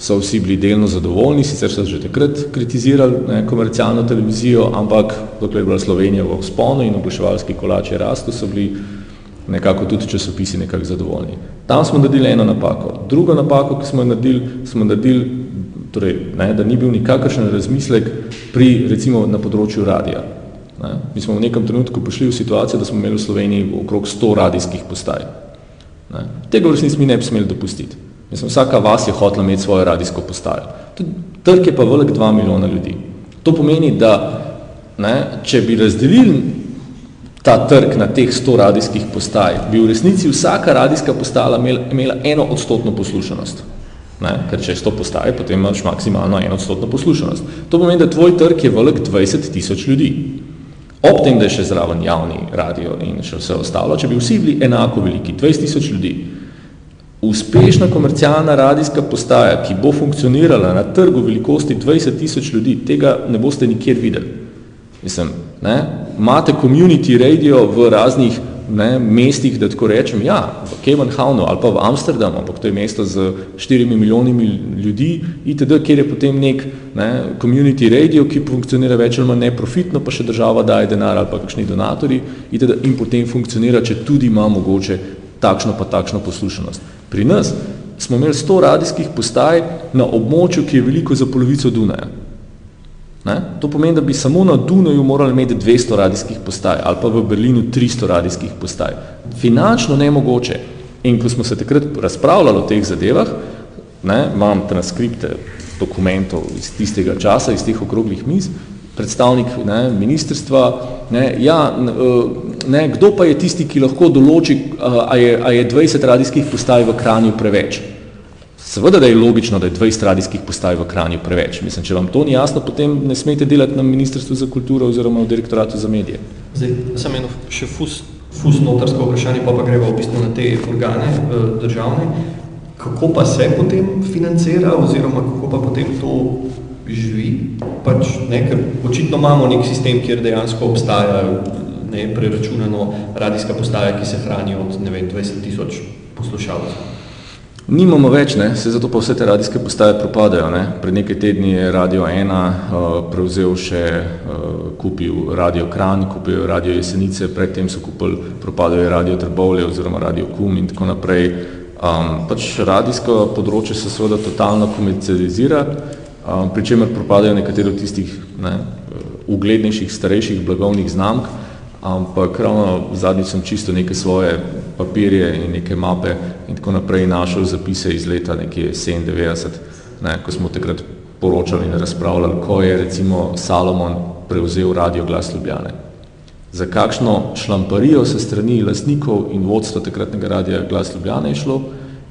so vsi bili delno zadovoljni, sicer so že takrat kritizirali ne, komercialno televizijo, ampak dokler je bila Slovenija v vzponu in oglaševalski kolač je rastel, so bili nekako tudi časopisi nekako zadovoljni. Tam smo naredili eno napako. Drugo napako, ki smo jo naredili, smo naredili, torej, ne, da ni bil nikakršen razmislek pri, recimo, na področju radija. Ne. Mi smo v nekem trenutku prišli v situacijo, da smo imeli v Sloveniji okrog 100 radijskih postaj. Ne. Tega v resnici mi ne bi smeli dopustiti. Mislim, vsaka vas je hotela imeti svojo radijsko postajo. Trg je pa velik 2 milijona ljudi. To pomeni, da ne, če bi razdelili ta trg na teh 100 radijskih postaj, bi v resnici vsaka radijska postala imela eno odstotno poslušanost. Ne? Ker če je 100 postaj, potem imaš maksimalno eno odstotno poslušanost. To pomeni, da tvoj trg je velik 20 tisoč ljudi. Ob tem, da je še zraven javni radio in še vse ostalo, če bi vsi bili enako veliki, 20 tisoč ljudi, uspešna komercialna radijska postaja, ki bo funkcionirala na trgu velikosti 20 tisoč ljudi, tega ne boste nikjer videli. Mislim, ne, imate community radio v raznih ne, mestih, da tako rečem, ja, v Kevenhavnu ali pa v Amsterdamu, ampak to je mesto z 4 milijonimi ljudi, itd., kjer je potem nek ne, community radio, ki funkcionira več ali manj neprofitno, pa še država daje denar ali pa kakšni donatori, itd., in potem funkcionira, če tudi ima mogoče takšno pa takšno poslušanost. Pri nas smo imeli 100 radijskih postaj na območju, ki je veliko za polovico Dunaja. Ne? To pomeni, da bi samo na Dunaju morali imeti 200 radijskih postaj ali pa v Berlinu 300 radijskih postaj. Finančno nemogoče. In ko smo se takrat razpravljali o teh zadevah, ne, imam transkripte dokumentov iz tistega časa, iz teh okroglih miz, predstavnik ne, ministrstva, ne, ja, ne, kdo pa je tisti, ki lahko določi, a je, a je 20 radijskih postaj v Kranju preveč. Seveda, da je logično, da je 20 radijskih postaj v Kranju preveč. Mislim, če vam to ni jasno, potem ne smete delati na Ministrstvu za kulturo oziroma v direktoratu za medije. Zdaj, sem eno še fus, fus notarsko vprašanje, pa pa greva v bistvu na te organe eh, državne. Kako pa se potem financira oziroma kako pa potem to? Pač, ne, ker očitno imamo nek sistem, kjer dejansko obstaja ne, preračunano radijska postaja, ki se hrani od ne vem, 20 tisoč poslušalcev. Nimamo več, ne? se zato pa vse te radijske postaje propadajo. Ne? Pred nekaj tedni je Radio 1 uh, prevzel še, uh, kupil Radio Kran, kupil Radio Jesenice, predtem so kupili, propadajo Radio Trbovlje oziroma Radio Kum in tako naprej. Um, pač radijsko področje se seveda totalno komercializira, um, pri čemer propadajo nekateri od tistih ne, uglednejših, starejših blagovnih znamk, ampak ravno zadnji sem čisto neke svoje papirje in neke mape in tako naprej našel zapise iz leta nekje 97, ne, ko smo takrat poročali in razpravljali, ko je recimo Salomon prevzel radio glas Ljubljane. Za kakšno šlamparijo se strani lastnikov in vodstva takratnega radija glas Ljubljane je šlo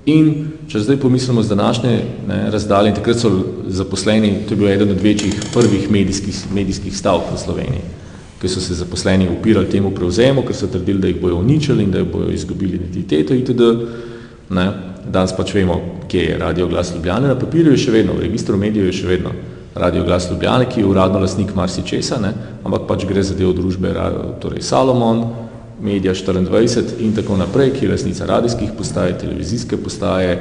in če zdaj pomislimo z današnje ne, razdalje, in takrat so zaposleni, to je bil eden od večjih prvih medijskih, medijskih stavk v Sloveniji ki so se zaposleni upirali temu prevzemu, ker so trdili, da jih bojo uničili in da bojo izgubili identiteto itd. Ne. Danes pač vemo, kje je Radio Glas Ljubljane, na papirju je še vedno, v registru medijev je še vedno Radio Glas Ljubljane, ki je uradno lasnik marsi česa, ne, ampak pač gre za del družbe, torej Salomon, Medija 24 in tako naprej, ki je lasnica radijskih postaje, televizijske postaje,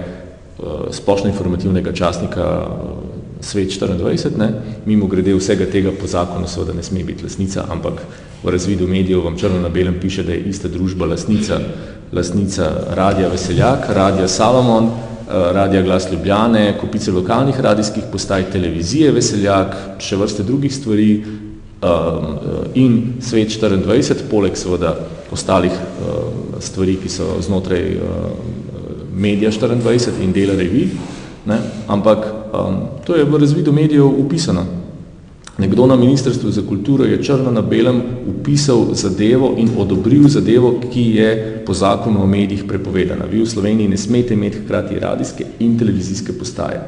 eh, splošno informativnega časnika Svet 24, ne, mimo grede vsega tega po zakonu seveda ne sme biti lasnica, ampak v razvidu medijev vam črno na belem piše, da je ista družba lasnica, lasnica Radija Veseljak, Radija Salomon, eh, Radija Glas Ljubljane, kupice lokalnih radijskih postaj, televizije Veseljak, še vrste drugih stvari um, in Svet 24, poleg seveda ostalih stvari, ki so znotraj Medija 24 in dela revij, ne, ampak Um, to je v razvidu medijev upisano. Nekdo na Ministrstvu za kulturo je črno na belem upisal zadevo in odobril zadevo, ki je po zakonu o medijih prepovedana. Vi v Sloveniji ne smete imeti hkrati radijske in televizijske postaje.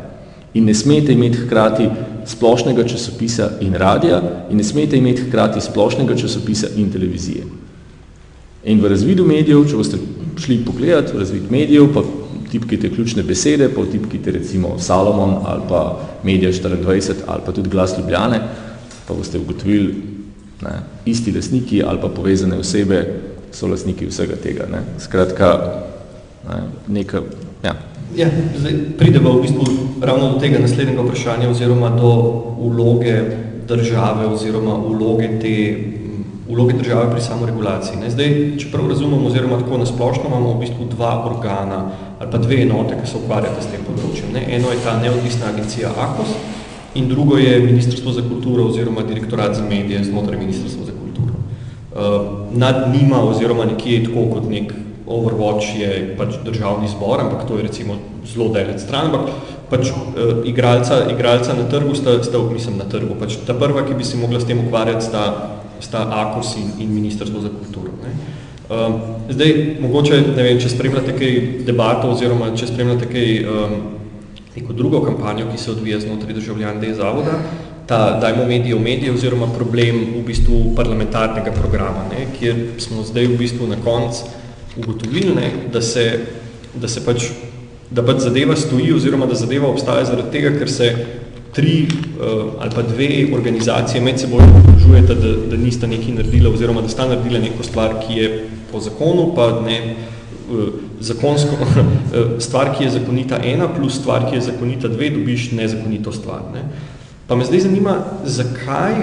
In ne smete imeti hkrati splošnega časopisa in radija in ne smete imeti hkrati splošnega časopisa in televizije. In v razvidu medijev, če boste šli pogledati v razvid medijev, pa vtipkite ključne besede, pa vtipkite recimo Salomon ali pa Media 24 ali pa tudi Glas Ljubljane, pa boste ugotovili, ne, isti lasniki ali pa povezane osebe so lasniki vsega tega. Ne. Skratka, ne, neka, ja. Ja, zdaj pridemo v bistvu ravno do tega naslednjega vprašanja oziroma do vloge države oziroma vloge te vloge države pri samoregulaciji. Ne? Zdaj, če prav razumemo oziroma tako nasplošno, imamo v bistvu dva organa ali pa dve enote, ki se ukvarjata s tem področjem. Ne? Eno je ta neodvisna agencija AKOS in drugo je Ministrstvo za kulturo oziroma Direktorat za medije znotraj Ministrstva za kulturo. Uh, nad njima oziroma nekje tako kot nek Overwatch je pač državni zbor, ampak to je recimo zelo delec stran, ampak pač uh, igralca, igralca na trgu sta, sta, mislim na trgu, pač ta prva, ki bi se mogla s tem ukvarjati, sta sta AKOS in, in Ministrstvo za kulturo. Ne. Um, zdaj, mogoče, ne vem, če spremljate kaj debato oziroma če spremljate kaj um, neko drugo kampanjo, ki se odvija znotraj državljan D zavoda, ta dajmo medije v medije oziroma problem v bistvu parlamentarnega programa, ne, kjer smo zdaj v bistvu na konc ugotovili, ne, da, se, da se pač da pač zadeva stoji oziroma da zadeva obstaja zaradi tega, ker se tri uh, ali pa dve organizacije med seboj združujete, da, da nista nekaj naredila oziroma da sta naredila neko stvar, ki je po zakonu, pa ne uh, zakonsko, uh, [laughs] stvar, ki je zakonita ena plus stvar, ki je zakonita dve, dobiš nezakonito stvar. Ne. Pa me zdaj zanima, zakaj,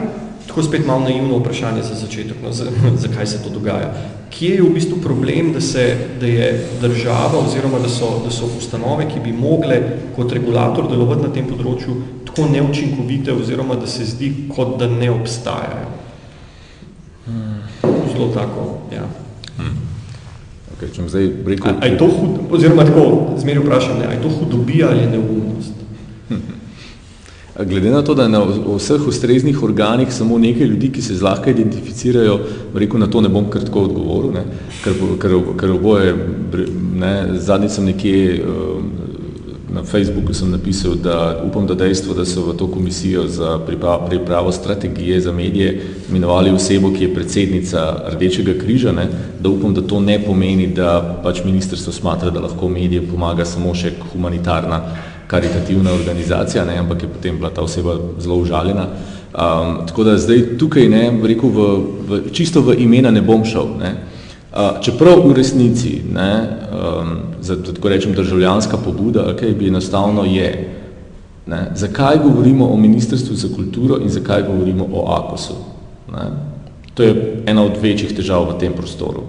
tako spet malo naivno vprašanje za začetek, no, [laughs] zakaj se to dogaja. Kje je v bistvu problem, da, se, da je država oziroma da so, da so ustanove, ki bi mogle kot regulator delovati na tem področju, tako neučinkovite oziroma da se zdi, kot da ne obstajajo. Zelo tako, ja. Hmm. Okay, če zdaj rekel... A, a je to hud, oziroma tako, zmeri vprašam, ne, a je to hudobija ali neumnost? Glede na to, da je na vseh ustreznih organih samo nekaj ljudi, ki se zlahka identificirajo, rekel, na to ne bom kar tako odgovoril, ne, ker, ker, ker oboje, ne, zadnji sem nekje na Facebooku sem napisal, da upam, da dejstvo, da so v to komisijo za pripravo strategije za medije imenovali osebo, ki je predsednica Rdečega križa, ne, da upam, da to ne pomeni, da pač ministrstvo smatra, da lahko medije pomaga samo še humanitarna karitativna organizacija, ne, ampak je potem bila ta oseba zelo užaljena. Um, tako da zdaj tukaj, ne, rekel, v, v, čisto v imena ne bom šel, ne, čeprav v resnici, ne, um, za, tako rečem, državljanska pobuda, okay, bi enostavno je, ne, zakaj govorimo o Ministrstvu za kulturo in zakaj govorimo o AKOS-u. To je ena od večjih težav v tem prostoru.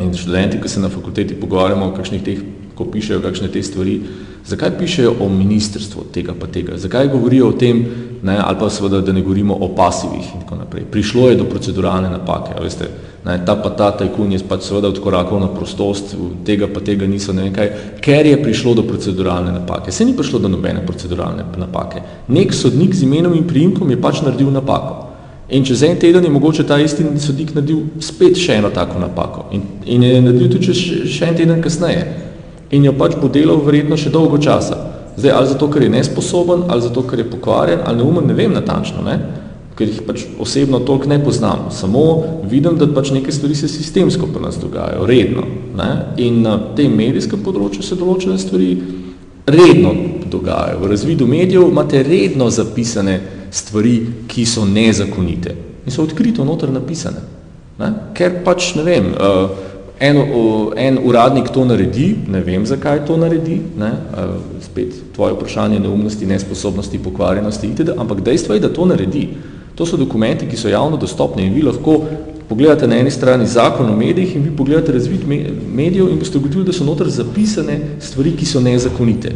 In študenti, ki se na fakulteti pogovarjamo o kakšnih teh, ko pišejo kakšne te stvari, zakaj pišejo o ministrstvu tega pa tega, zakaj govorijo o tem, ne, ali pa seveda, da ne govorimo o pasivih in tako naprej. Prišlo je do proceduralne napake, veste, ne, ta pa ta tajkun je pač seveda odkorakal na prostost, tega pa tega niso ne nekaj, ker je prišlo do proceduralne napake. Se ni prišlo do nobene proceduralne napake. Nek sodnik z imenom in priimkom je pač naredil napako. In čez en teden je mogoče ta isti sodnik naredil spet še eno tako napako. In, in je naredil tudi še, še en teden kasneje. In jo pač bo delal verjetno še dolgo časa. Zdaj, ali zato, ker je nesposoben, ali zato, ker je pokvarjen, ali neumen, ne vem natančno, ne? Ker jih pač osebno toliko ne poznam. Samo vidim, da pač neke stvari se sistemsko pri nas dogajajo, redno. Ne? In na tem medijskem področju se določene stvari redno dogajajo. V razvidu medijev imate redno zapisane stvari, ki so nezakonite. In so odkrito noter napisane. Ne? Ker pač, ne vem, uh, En, en uradnik to naredi, ne vem, zakaj to naredi, ne, spet tvoje vprašanje neumnosti, nesposobnosti, pokvarjenosti itd., ampak dejstvo je, da to naredi. To so dokumenti, ki so javno dostopni in vi lahko pogledate na eni strani zakon o medijih in vi pogledate razvid medijev in boste ugotovili, da so noter zapisane stvari, ki so nezakonite.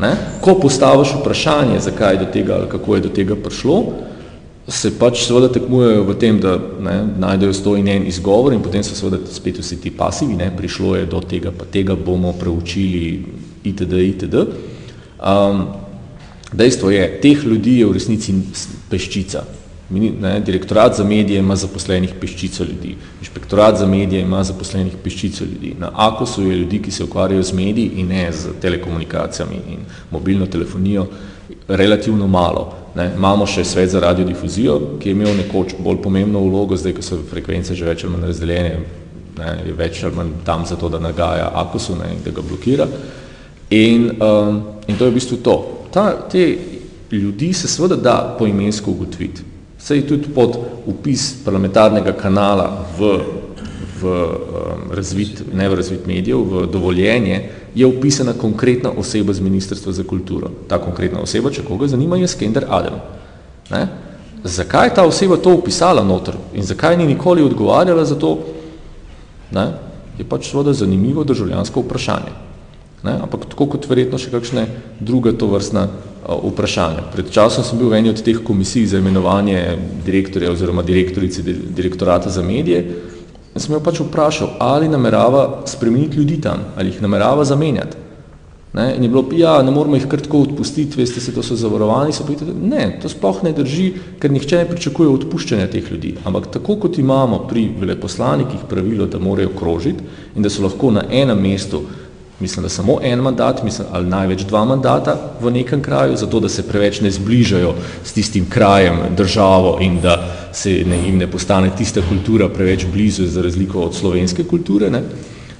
Ne? Ko postaviš vprašanje, zakaj je do tega ali kako je do tega prišlo, se pač seveda tekmujejo v tem, da ne, najdejo sto in en izgovor in potem so seveda spet vsi ti pasivi, ne, prišlo je do tega, pa tega bomo preučili itd. itd. Um, dejstvo je, teh ljudi je v resnici peščica. Ne, direktorat za medije ima zaposlenih peščico ljudi, inšpektorat za medije ima zaposlenih peščico ljudi. Na AKOS-u je ljudi, ki se ukvarjajo z mediji in ne z telekomunikacijami in mobilno telefonijo, relativno malo. Ne, imamo še svet za radiodifuzijo, ki je imel nekoč bolj pomembno vlogo, zdaj, ko so frekvence že več ali manj razdeljene, ne, je več ali manj tam zato, da nagaja Akosu ne, in da ga blokira. In, um, in to je v bistvu to. Ta, te ljudi se seveda da poimensko ugotoviti. Sej tudi pod upis parlamentarnega kanala v, v um, razvit, ne v razvit medijev, v dovoljenje, je upisana konkretna oseba z Ministrstva za kulturo. Ta konkretna oseba, če koga zanima, je Skender Adem. Ne? Zakaj je ta oseba to upisala noter in zakaj ni nikoli odgovarjala za to, ne? je pač seveda zanimivo državljansko vprašanje. Ne? Ampak tako kot verjetno še kakšne druga to vrstna vprašanja. Pred časom sem bil v eni od teh komisij za imenovanje direktorja oziroma direktorice direktorata za medije in sem jo pač vprašal, ali namerava spremeniti ljudi tam, ali jih namerava zamenjati. Ne? In je bilo, ja, ne moramo jih kar tako odpustiti, veste se, to so zavarovani, so pa ne, to sploh ne drži, ker nihče ne pričakuje odpuščanja teh ljudi. Ampak tako kot imamo pri veleposlanikih pravilo, da morajo krožiti in da so lahko na enem mestu, mislim, da samo en mandat, mislim, ali največ dva mandata v nekem kraju, zato da se preveč ne zbližajo s tistim krajem, državo in da se ne, jim ne postane tista kultura preveč blizu za razliko od slovenske kulture, ne?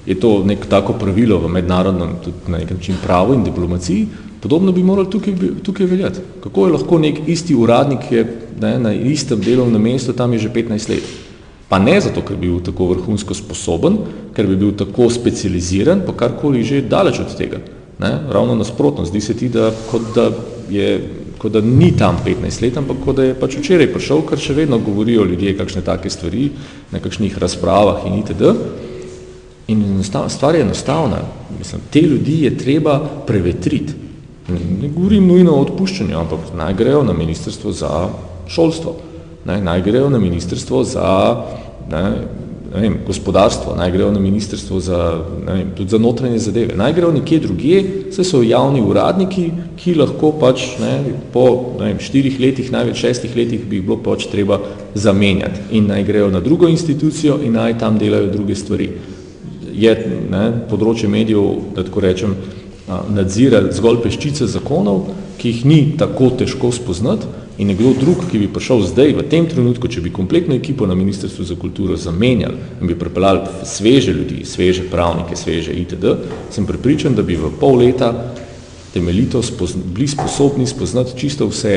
je to nek tako pravilo v mednarodnem tudi na nek način pravu in diplomaciji, podobno bi morali tukaj, tukaj veljati. Kako je lahko nek isti uradnik, ki je ne, na istem delovnem mestu, tam je že 15 let. Pa ne zato, ker bi bil tako vrhunsko sposoben, ker bi bil tako specializiran, pa karkoli že daleč od tega. Ne? Ravno nasprotno, zdi se ti, da kot da, je, kot da ni tam 15 let, ampak kot da je pač včeraj prišel, ker še vedno govorijo ljudje kakšne take stvari, na kakšnih razpravah in itd. In stvar je enostavna. Mislim, te ljudi je treba prevetriti. Ne govorim nujno o odpuščanju, ampak naj grejo na ministrstvo za šolstvo, naj, naj grejo na ministrstvo za ne, ne vem, gospodarstvo, naj grejo na ministrstvo za, ne vem, tudi za notranje zadeve, naj grejo nekje drugje, vse so javni uradniki, ki lahko pač ne, po ne vem, štirih letih, največ šestih letih bi jih bilo pač treba zamenjati. In naj grejo na drugo institucijo in naj tam delajo druge stvari. Je ne, področje medijev, da tako rečem, nadzira zgolj peščice zakonov, ki jih ni tako težko spoznati in nekdo drug, ki bi prišel zdaj v tem trenutku, če bi kompletno ekipo na Ministrstvu za kulturo zamenjali in bi pripeljali sveže ljudi, sveže pravnike, sveže itd., sem pripričan, da bi v pol leta temeljito spozna, bili sposobni spoznati čisto vse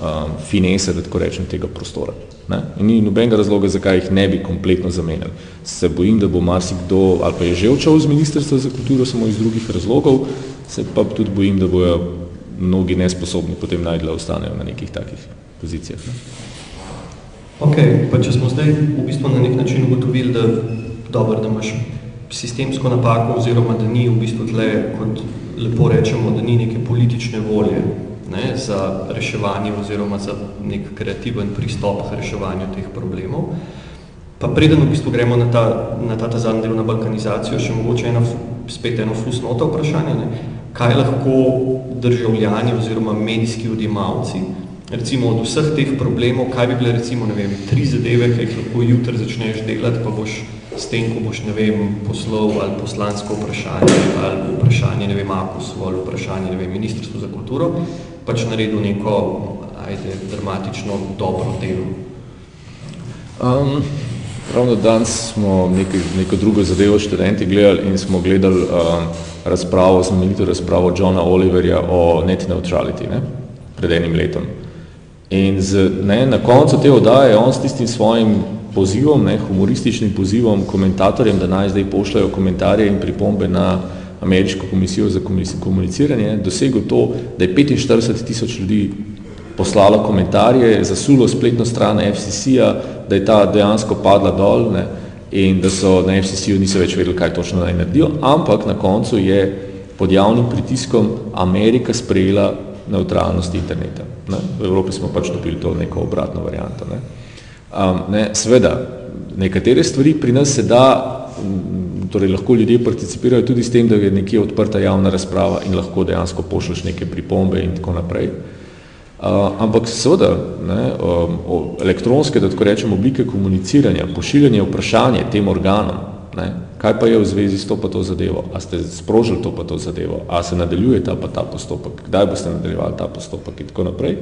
um, finese, da tako rečem, tega prostora. Ne? In ni nobenega razloga, zakaj jih ne bi kompletno zamenjali. Se bojim, da bo marsikdo, ali pa je že odšel z Ministrstva za kulturo samo iz drugih razlogov, se pa tudi bojim, da bojo mnogi nesposobni potem najdla ostanejo na nekih takih pozicijah. Ne? Ok, pa če smo zdaj v bistvu na nek način ugotovili, da, dobro, da imaš sistemsko napako oziroma da ni v bistvu tle, kot lepo rečemo, da ni neke politične volje ne, za reševanje oziroma za nek kreativen pristop k reševanju teh problemov. Pa preden v bistvu gremo na ta, na ta, ta zadnji del na balkanizacijo, še mogoče eno, spet eno fusnota vprašanje, ne, kaj lahko državljani oziroma medijski odjemalci, recimo od vseh teh problemov, kaj bi bile recimo, ne vem, tri zadeve, ki jih lahko jutri začneš delati, pa boš s tem, ko boš, ne vem, poslov ali poslansko vprašanje ali vprašanje, ne vem, AKUS ali vprašanje, ne vem, Ministrstvo za kulturo, pač naredil neko, ajde, dramatično dobro delo? Um, ravno danes smo nekaj, neko drugo zadevo študenti gledali in smo gledali um, razpravo, znamenito razpravo Johna Oliverja o net neutrality, ne, pred enim letom. In z, ne, na koncu te odaje on s tistim svojim pozivom, ne, humorističnim pozivom komentatorjem, da naj zdaj pošljajo komentarje in pripombe na ameriško komisijo za komuniciranje, dosegel to, da je 45 tisoč ljudi poslalo komentarje, zasulo spletno stran FCC-a, da je ta dejansko padla dol ne, in da so na FCC-u niso več vedeli, kaj točno naj naredijo, ampak na koncu je pod javnim pritiskom Amerika sprejela neutralnost interneta. Ne. V Evropi smo pač dobili to neko obratno varianto. Ne. Um, ne, seveda, nekatere stvari pri nas se da torej lahko ljudje participirajo tudi s tem, da je nekje odprta javna razprava in lahko dejansko pošlješ neke pripombe in tako naprej. Uh, ampak seveda, ne, um, elektronske, da tako rečem, oblike komuniciranja, pošiljanje vprašanje tem organom, ne, kaj pa je v zvezi s to pa to zadevo, a ste sprožili to pa to zadevo, a se nadaljuje ta pa ta postopek, kdaj boste nadaljevali ta postopek in tako naprej,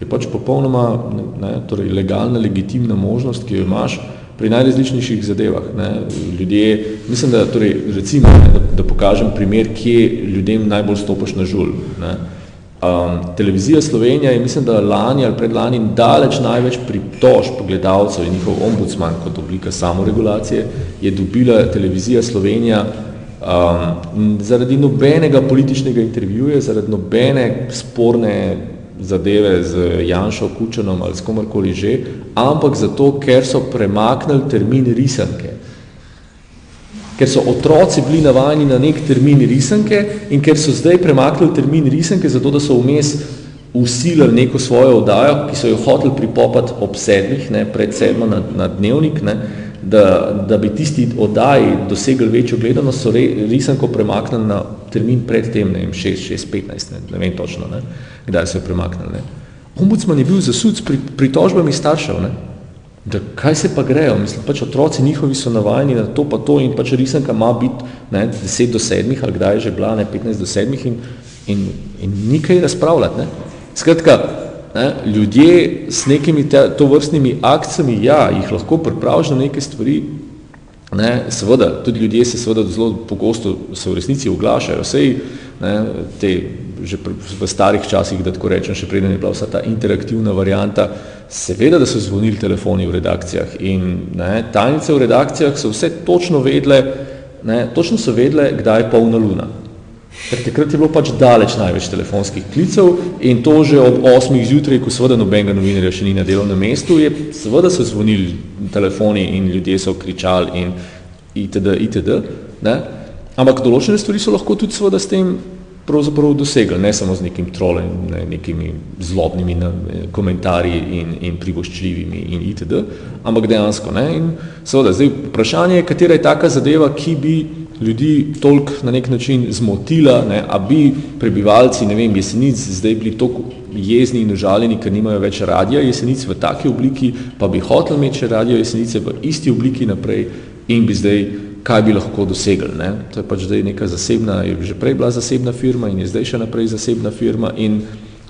je pač popolnoma ne, torej legalna, legitimna možnost, ki jo imaš, pri najrazličnejših zadevah. Ne. Ljudje, mislim, da torej, recimo, ne, da, da pokažem primer, kje ljudem najbolj stopaš na žul. Ne. Um, televizija Slovenija je, mislim, da lani ali predlani daleč največ pritožb gledalcev in njihov ombudsman kot oblika samoregulacije je dobila televizija Slovenija um, zaradi nobenega političnega intervjuja, zaradi nobene sporne zadeve z Janšo Kučanom ali s komarkoli že, ampak zato, ker so premaknili termin risanke ker so otroci bili navajeni na nek termin risanke in ker so zdaj premaknili termin risanke, zato da so vmes usilili neko svojo oddajo, ki so jo hoteli pripopati ob sedmih, ne, pred sedmo na, na dnevnik, ne, da, da bi tisti oddaji dosegli večjo gledanost, so re, risanko premaknili na termin pred tem, ne vem, 6, 6, 15, ne, ne vem točno, ne, kdaj so jo premaknili. Ne. Ombudsman je bil zasud s pri, pritožbami staršev, ne, da kaj se pa grejo, mislim, pač otroci njihovi so navajeni na to pa to in pač risanka ima biti ne, 10 do 7 ali kdaj je že bila, ne, 15 do 7 in, in, in nikaj razpravljati. Ne. Skratka, ne, ljudje s nekimi te, to vrstnimi akcijami, ja, jih lahko pripraviš na neke stvari, ne, seveda, tudi ljudje se seveda zelo pogosto se v resnici oglašajo, sej, ne, te že v starih časih, da tako rečem, še preden je bila vsa ta interaktivna varianta, seveda, da so zvonili telefoni v redakcijah in ne, tajnice v redakcijah so vse točno vedle, ne, točno so vedle, kdaj je polna luna. Ker takrat je bilo pač daleč največ telefonskih klicev in to že ob 8 zjutraj, ko seveda nobenega novinarja še ni na delovnem mestu, je seveda so zvonili telefoni in ljudje so kričali in itd. itd. Ne. Ampak določene stvari so lahko tudi seveda s tem pravzaprav dosegli, ne samo z nekim trolem, ne, nekimi zlobnimi ne, komentarji in, in privoščljivimi in itd., ampak dejansko. Ne, in seveda, zdaj vprašanje je, katera je taka zadeva, ki bi ljudi toliko na nek način zmotila, ne, a bi prebivalci, ne vem, jesenic zdaj bili toliko jezni in užaljeni, ker nimajo več radija jesenic v taki obliki, pa bi hotel imeti radio jesenice v isti obliki naprej in bi zdaj kaj bi lahko dosegli. Ne? To je pač zdaj neka zasebna, je že prej bila zasebna firma in je zdaj še naprej zasebna firma in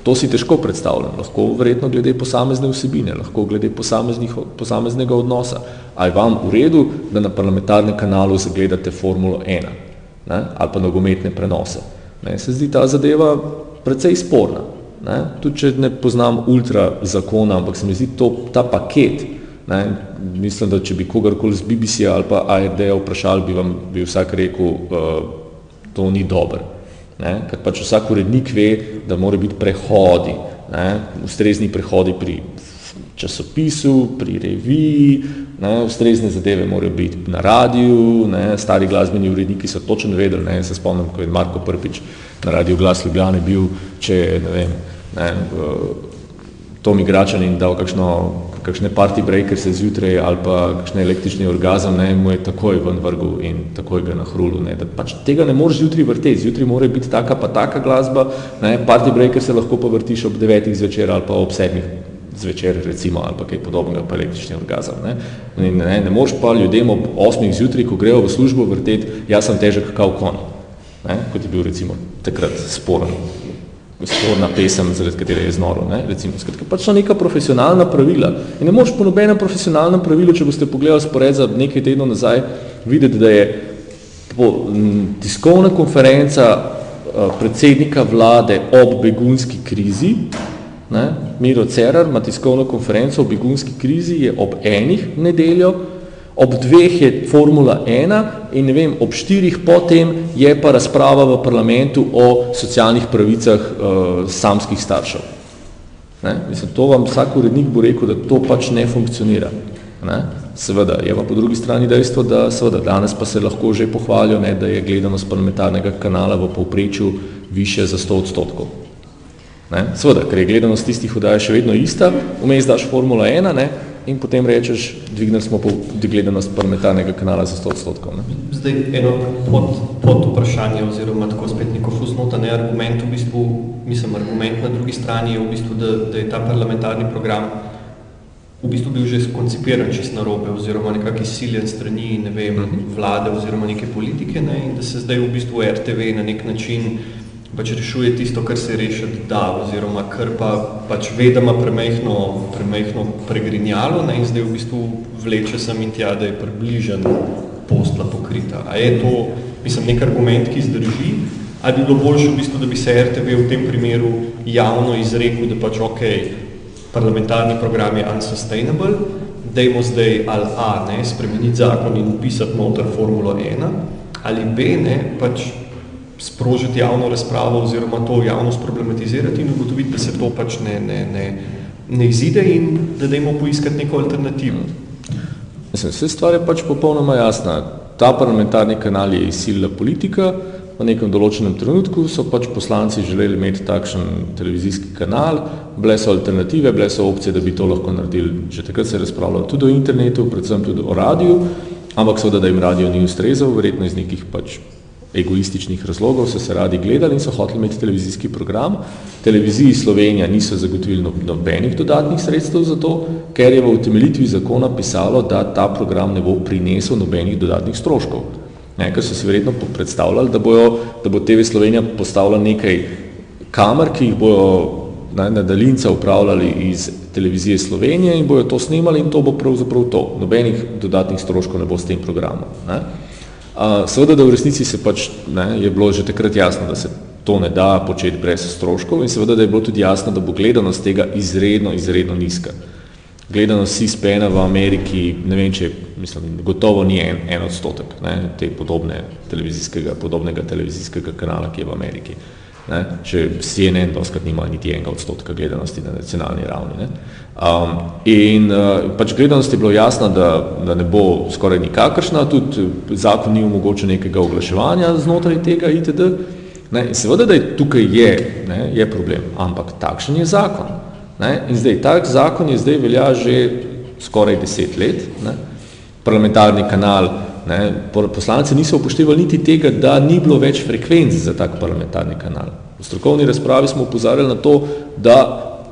to si težko predstavljam. Lahko verjetno glede posamezne vsebine, lahko glede posameznega odnosa. A je vam v redu, da na parlamentarnem kanalu zagledate Formulo 1 ne? ali pa nogometne prenose? Ne? Se zdi ta zadeva precej sporna. Ne? Tudi če ne poznam ultra zakona, ampak se mi zdi to, ta paket, Ne, mislim, da če bi kogarkoli z BBC ali pa ARD vprašali, bi vam bi vsak rekel, uh, to ni dobro. Ker pač vsak urednik ve, da mora biti prehodi, ne, ustrezni prehodi pri časopisu, pri reviji, ne, ustrezne zadeve morajo biti na radiju, ne, stari glasbeni uredniki so točno vedeli, ne, se spomnim, ko je Marko Prpič na radiju Glas Ljubljane bil, če ne vem, ne, uh, Tomi Gračan in dal kakšno kakšne party breaker se zjutraj ali pa kakšne električni orgazem, ne, mu je takoj ven vrgu in takoj ga nahrulu. Ne, da pač tega ne moreš zjutraj vrteti, zjutraj mora biti taka pa taka glasba, ne, party breaker se lahko pa vrtiš ob devetih zvečer ali pa ob sedmih zvečer recimo ali pa kaj podobnega pa električni orgazem. Ne. In, ne, ne moreš pa ljudem ob osmih zjutraj, ko grejo v službo vrteti, jaz sem težek kao konj, ne, kot je bil recimo takrat sporen sporna pesem, zaradi katere je znoro, ne, recimo, skratka, pač so neka profesionalna pravila. In ne moreš po nobenem profesionalnem pravilu, če boste pogledali spored za nekaj tednov nazaj, videti, da je po, m, tiskovna konferenca a, predsednika vlade ob begunski krizi, ne, Miro Cerar ima tiskovno konferenco o begunski krizi, je ob enih nedeljo, ob dveh je Formula 1 in ne vem, ob štirih potem je pa razprava v parlamentu o socialnih pravicah uh, samskih staršev. Ne? Mislim, to vam vsak urednik bo rekel, da to pač ne funkcionira. Ne? Seveda, je pa po drugi strani dejstvo, da seveda danes pa se lahko že pohvalijo, ne, da je gledanost parlamentarnega kanala v povprečju više za 100 odstotkov. Ne? Seveda, ker je gledanost tistih vdaj še vedno ista, vmes daš Formula 1, ne, in potem rečeš, dvignili smo gledanost parlamentarnega kanala za 100 odstotkov. Ne? Zdaj, eno pod, pod vprašanje oziroma tako spet neko fusnota, ne argument v bistvu, mislim, argument na drugi strani je v bistvu, da, da je ta parlamentarni program v bistvu bil že skoncipiran čist na robe oziroma nekak izsiljen strani, ne vem, mhm. vlade oziroma neke politike ne? in da se zdaj v bistvu RTV na nek način pač rešuje tisto, kar se rešiti da, oziroma kar pa pač vedema premehno, premehno pregrinjalo ne, in zdaj v bistvu vleče sem in tja, da je približen postla pokrita. A je to, mislim, nek argument, ki zdrži, ali bi bilo boljše v bistvu, da bi se RTV v tem primeru javno izrekel, da pač ok, parlamentarni program je unsustainable, dajmo zdaj ali A, ne, spremeniti zakon in upisati noter Formulo 1, ali B, ne, pač sprožiti javno razpravo oziroma to javnost problematizirati in ugotoviti, da se to pač ne, ne, ne, ne izide in da dajmo poiskati neko alternativo. Mislim, vse stvar je pač popolnoma jasna. Ta parlamentarni kanal je izsilila politika, v nekem določenem trenutku so pač poslanci želeli imeti takšen televizijski kanal, bile so alternative, bile so opcije, da bi to lahko naredili. Že takrat se je razpravljalo tudi o internetu, predvsem tudi o radiju, ampak seveda, da jim radio ni ustrezal, verjetno iz nekih pač egoističnih razlogov so se radi gledali in so hoteli imeti televizijski program. Televiziji Slovenija niso zagotovili no, nobenih dodatnih sredstev za to, ker je v utemeljitvi zakona pisalo, da ta program ne bo prinesel nobenih dodatnih stroškov. Ne, ker so si verjetno predstavljali, da, bojo, da bo TV Slovenija postavila nekaj kamer, ki jih bojo ne, na daljinca upravljali iz televizije Slovenije in bojo to snemali in to bo pravzaprav to. Nobenih dodatnih stroškov ne bo s tem programom. Ne. Seveda, da v resnici se pač, ne, je bilo že takrat jasno, da se to ne da početi brez stroškov in seveda, da je bilo tudi jasno, da bo gledanost tega izredno, izredno nizka. Gledanost CSPN v Ameriki, ne vem, če, mislim, gotovo ni en, en odstotek ne, te podobne televizijskega, podobnega televizijskega kanala, ki je v Ameriki. Ne, če CNN doskrat nima niti enega odstotka gledanosti na nacionalni ravni. Ne. Um, in uh, pač gledanost je bilo jasna, da, da ne bo skoraj nikakršna, tudi zakon ni omogočil nekega oglaševanja znotraj tega itd. Ne, in seveda, da je tukaj je, ne, je problem, ampak takšen je zakon. Ne, in zdaj, tak zakon je zdaj velja že skoraj deset let. Ne. Parlamentarni kanal, ne, poslanci niso upoštevali niti tega, da ni bilo več frekvenc za tak parlamentarni kanal. V strokovni razpravi smo upozarjali na to, da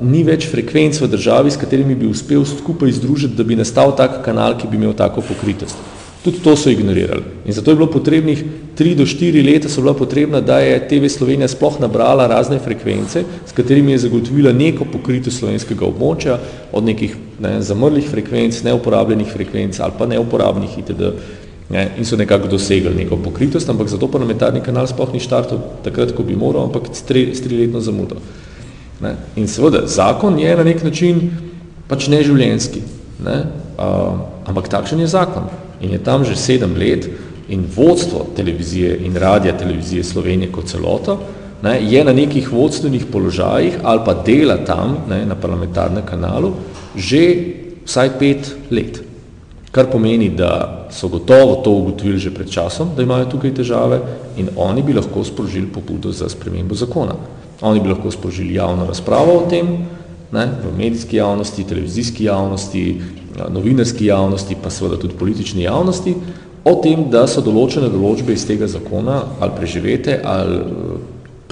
ni več frekvenc v državi, s katerimi bi uspel skupaj združiti, da bi nastal tak kanal, ki bi imel tako pokritost. Tudi to so ignorirali. In zato je bilo potrebnih tri do štiri leta so bila potrebna, da je TV Slovenija sploh nabrala razne frekvence, s katerimi je zagotovila neko pokritost slovenskega območja od nekih ne, zamrlih frekvenc, neuporabljenih frekvenc ali pa neuporabnih itd. Ne, in so nekako dosegli neko pokritost, ampak zato parlamentarni kanal sploh ni štartal takrat, ko bi moral, ampak s triletno zamudo. Ne? In seveda, zakon je na nek način pač neživljenjski, ne? uh, ampak takšen je zakon. In je tam že sedem let in vodstvo televizije in radija televizije Slovenije kot celota ne, je na nekih vodstvenih položajih ali pa dela tam ne, na parlamentarnem kanalu že vsaj pet let. Kar pomeni, da so gotovo to ugotovili že pred časom, da imajo tukaj težave in oni bi lahko sprožili pobudo za spremembo zakona. Oni bi lahko sprožili javno razpravo o tem, ne, v medijski javnosti, televizijski javnosti, novinarski javnosti, pa seveda tudi politični javnosti, o tem, da so določene določbe iz tega zakona ali preživete, ali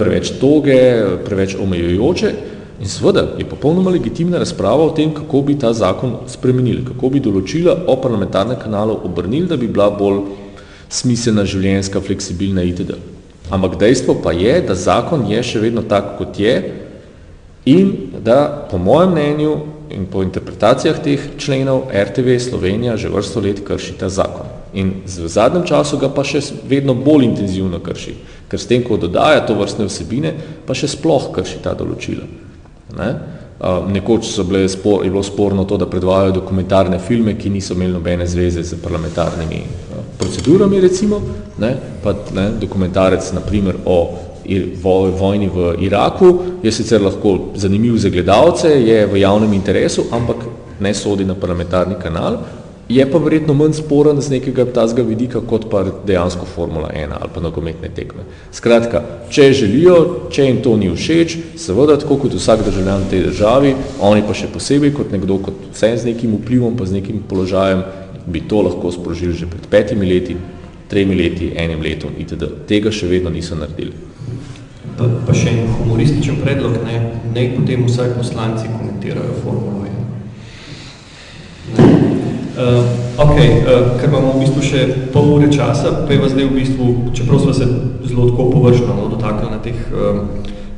preveč toge, preveč omejujoče in seveda je popolnoma legitimna razprava o tem, kako bi ta zakon spremenili, kako bi določila o parlamentarnem kanalu obrnili, da bi bila bolj smiselna, življenjska, fleksibilna itd. Ampak dejstvo pa je, da zakon je še vedno tak, kot je in da po mojem mnenju in po interpretacijah teh členov RTV Slovenija že vrsto let krši ta zakon. In v zadnjem času ga pa še vedno bolj intenzivno krši, ker s tem, ko dodaja to vrstne vsebine, pa še sploh krši ta določila. Ne? Nekoč so bile spor, je bilo sporno to, da predvajajo dokumentarne filme, ki niso imeli nobene zveze z parlamentarnimi procedurami, recimo, ne, pa ne, dokumentarec, naprimer, o vojni v Iraku, je sicer lahko zanimiv za gledalce, je v javnem interesu, ampak ne sodi na parlamentarni kanal, je pa verjetno manj sporen z nekega tazga vidika, kot pa dejansko Formula 1 ali pa nogometne tekme. Skratka, če želijo, če jim to ni všeč, seveda tako kot vsak državljan tej državi, oni pa še posebej kot nekdo, kot vse z nekim vplivom pa z nekim položajem, bi to lahko sprožili že pred petimi leti, tremi leti, enim letom itd. Tega še vedno niso naredili. Pa, pa še en humorističen predlog, ne, ne potem vsaj poslanci komentirajo Formulo 1. Uh, ok, uh, ker imamo v bistvu še pol ure časa, pa je vas zdaj v bistvu, čeprav smo se zelo tako površno no, dotaknili na teh, um,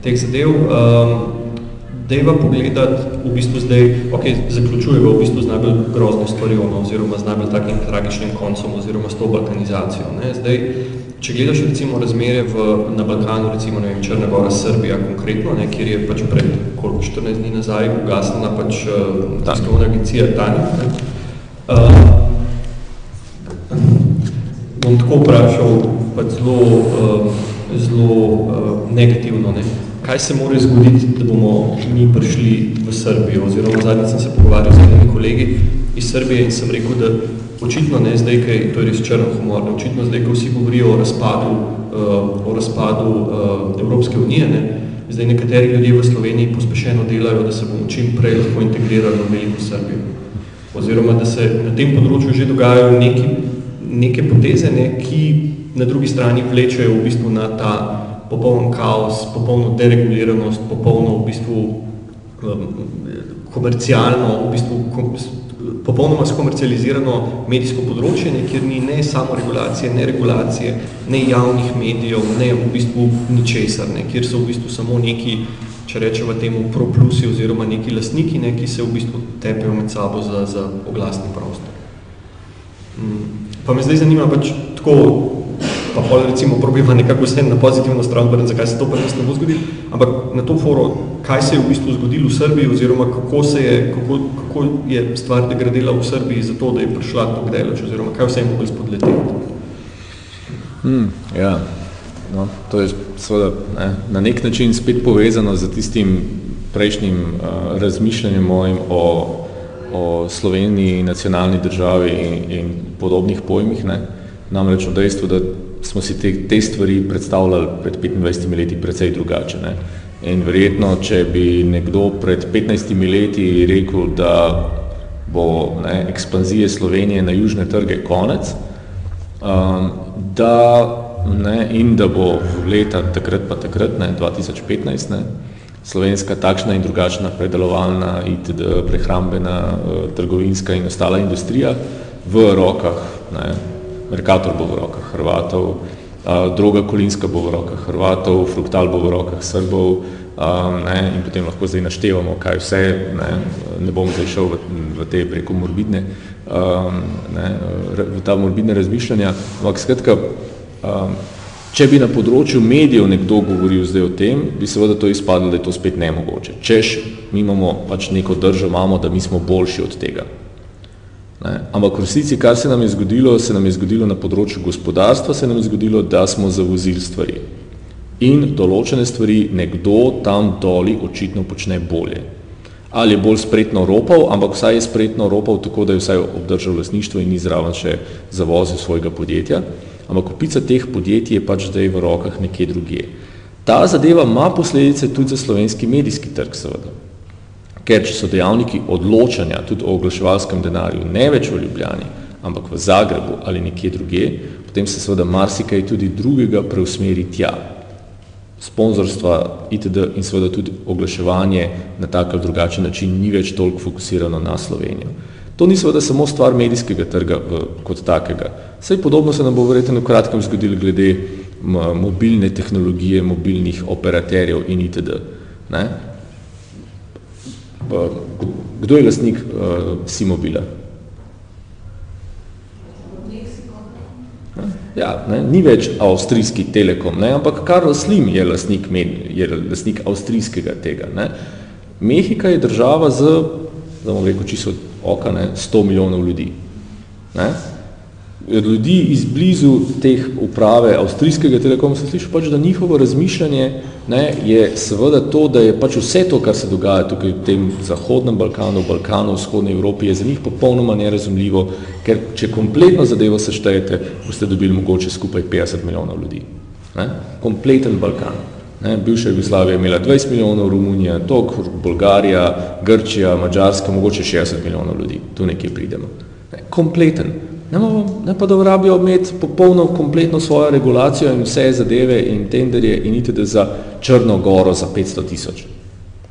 teh zadev, um, dejva pogledati v bistvu zdaj, ok, zaključujeva v bistvu z najbolj grozno stvarjo, no, oziroma z najbolj takim tragičnim koncom, oziroma s to balkanizacijo. Ne. Zdaj, če gledaš recimo razmere v, na Balkanu, recimo ne vem, Črna Gora, Srbija konkretno, ne, kjer je pač pred koliko 14 dni nazaj ugasnila pač uh, tiskovna agencija ne, Uh, bom tako vprašal, pač zelo, uh, zelo uh, negativno, ne? kaj se mora zgoditi, da bomo mi prišli v Srbijo, oziroma zadnji sem se pogovarjal z enimi kolegi iz Srbije in sem rekel, da očitno ne zdaj, kaj, to je res črno humor, ne? očitno zdaj, ko vsi govorijo o razpadu, uh, o razpadu uh, Evropske unije, ne? zdaj nekateri ljudje v Sloveniji pospešeno delajo, da se bomo čim prej lahko integrirali v veliko Srbijo oziroma da se na tem področju že dogajajo neki, neke poteze, ne, ki na drugi strani vlečejo v bistvu na ta popoln kaos, popolno dereguliranost, popolno v bistvu um, komercialno, v bistvu kom, popolnoma skomercializirano medijsko področje, ne, kjer ni ne samo regulacije, ne regulacije, ne javnih medijev, ne v bistvu ničesar, ne, kjer so v bistvu samo neki če rečemo temu proplusi oziroma neki lastniki, ne, ki se v bistvu tepejo med sabo za, za oglasni prostor. Mm. Pa me zdaj zanima pač tako, pa pol recimo probiva nekako vse na pozitivno stran, brn, zakaj se to pa ne bo zgodilo, ampak na to foro, kaj se je v bistvu zgodilo v Srbiji oziroma kako, se je, kako, kako je stvar degradila v Srbiji za to, da je prišla tako delač oziroma kaj vse je mogli spodleteti? Hmm, ja, No, to je seveda ne, na nek način spet povezano z tistim prejšnjim uh, razmišljanjem mojim o, o Sloveniji, nacionalni državi in, in podobnih pojmih. Ne. Namreč o dejstvu, da smo si te, te stvari predstavljali pred 25 leti precej drugače. Ne. In verjetno, če bi nekdo pred 15 leti rekel, da bo ne, ekspanzije Slovenije na južne trge konec, um, da ne, in da bo leta takrat pa takrat, ne, 2015, ne, slovenska takšna in drugačna predelovalna, itd., prehrambena, eh, trgovinska in ostala industrija v rokah, ne, Merkator bo v rokah Hrvatov, droga kolinska bo v rokah Hrvatov, fruktal bo v rokah Srbov, ne, in potem lahko zdaj naštevamo, kaj vse, ne, ne bom zdaj šel v, v te preko morbidne, ne, v ta morbidne razmišljanja, ampak skratka, Um, če bi na področju medijev nekdo govoril zdaj o tem, bi seveda to izpadlo, da je to spet nemogoče. Češ, mi imamo pač neko držo, imamo, da mi smo boljši od tega. Ne? Ampak v resnici, kar se nam je zgodilo, se nam je zgodilo na področju gospodarstva, se nam je zgodilo, da smo zavozili stvari. In določene stvari nekdo tam doli očitno počne bolje. Ali je bolj spretno ropal, ampak vsaj je spretno ropal tako, da je vsaj obdržal lasništvo in ni zraven še zavozil svojega podjetja ampak kupica teh podjetij je pač zdaj v rokah nekje drugje. Ta zadeva ima posledice tudi za slovenski medijski trg, seveda. Ker če so dejavniki odločanja tudi o oglaševalskem denarju ne več v Ljubljani, ampak v Zagrebu ali nekje drugje, potem se seveda marsikaj tudi drugega preusmeri tja. Sponzorstva itd. in seveda tudi oglaševanje na tak ali drugačen način ni več toliko fokusirano na Slovenijo. To ni seveda samo stvar medijskega trga kot takega. Vse podobno se nam bo verjetno v kratkem zgodilo glede mobilne tehnologije, mobilnih operaterjev in itd. Ne? Kdo je lastnik uh, Simobila? Ja, ne, ni več avstrijski telekom, ne, ampak Karl Slim je lastnik, je lastnik avstrijskega tega. Ne. Mehika je država z, da bom rekel, čisto oka, ne, 100 milijonov ljudi. Ne? Ljudi iz blizu teh uprave avstrijskega telekoma se sliši pač, da njihovo razmišljanje ne, je seveda to, da je pač vse to, kar se dogaja tukaj v tem zahodnem Balkanu, Balkanu, vzhodnej Evropi, je za njih popolnoma nerazumljivo, ker če kompletno zadevo seštejete, boste dobili mogoče skupaj 50 milijonov ljudi. Ne? Kompleten Balkan. Ne, bivša Jugoslavija je imela 20 milijonov, Romunija, Tok, Bolgarija, Grčija, Mađarska, mogoče 60 milijonov ljudi. Tu nekje pridemo. Ne, kompleten. Ne, ne pa da vrabijo imeti popolno, kompletno svojo regulacijo in vse zadeve in tenderje in itd. za Črno goro za 500 tisoč.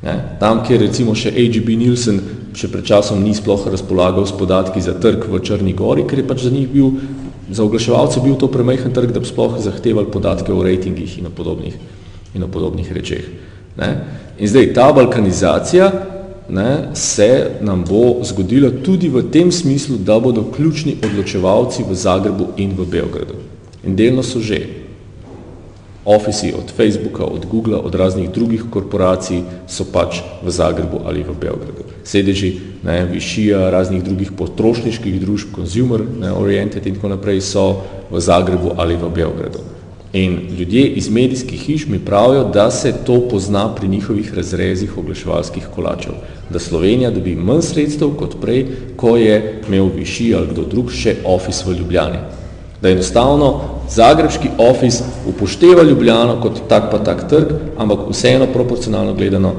Ne, tam, kjer recimo še AGB Nielsen še pred časom ni sploh razpolagal s podatki za trg v Črni gori, ker je pač za njih bil, za oglaševalce bil to premajhen trg, da bi sploh zahtevali podatke o rejtingih in o podobnih, in o podobnih rečeh. Ne? In zdaj ta balkanizacija ne, se nam bo zgodila tudi v tem smislu, da bodo ključni odločevalci v Zagrebu in v Beogradu. In delno so že. Ofisi od Facebooka, od Googlea, od raznih drugih korporacij so pač v Zagrebu ali v Beogradu. Sedeži ne, višija raznih drugih potrošniških družb, consumer ne, oriented in tako naprej so v Zagrebu ali v Beogradu. In ljudje iz medijskih hiš mi pravijo, da se to pozna pri njihovih razrezih oglaševalskih kolačev. Da Slovenija dobi manj sredstev kot prej, ko je imel višji ali kdo drug še ofis v Ljubljani. Da enostavno zagrebški ofis upošteva Ljubljano kot tak pa tak trg, ampak vseeno proporcionalno gledano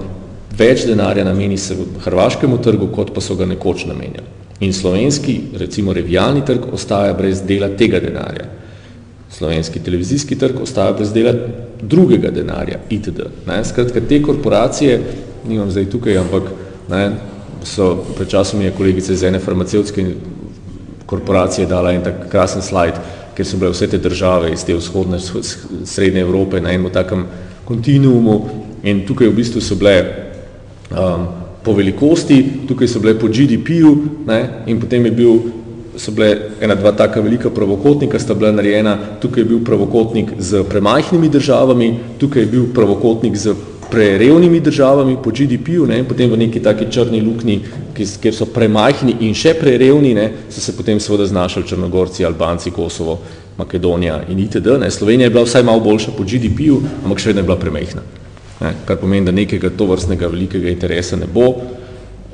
več denarja nameni se v hrvaškemu trgu, kot pa so ga nekoč namenjali. In slovenski, recimo revijalni trg, ostaja brez dela tega denarja slovenski televizijski trg ostaja brez dela drugega denarja, itd. Ne? Skratka, te korporacije, nimam zdaj tukaj, ampak ne, so, pred časom je kolegica iz ene farmacevtske korporacije dala en tak krasen slajd, ker so bile vse te države iz te vzhodne, srednje Evrope na enem takem kontinuumu in tukaj v bistvu so bile um, po velikosti, tukaj so bile po GDP-ju in potem je bil so bile ena, dva taka velika pravokotnika, sta bila narejena, tukaj je bil pravokotnik z premajhnimi državami, tukaj je bil pravokotnik z prerevnimi državami po GDP-ju, ne, potem v neki taki črni lukni, kjer so premajhni in še prerevni, ne, so se potem seveda znašali Črnogorci, Albanci, Kosovo, Makedonija in itd. Ne. Slovenija je bila vsaj malo boljša po GDP-ju, ampak še vedno je bila premajhna. Ne, kar pomeni, da nekega tovrstnega velikega interesa ne bo,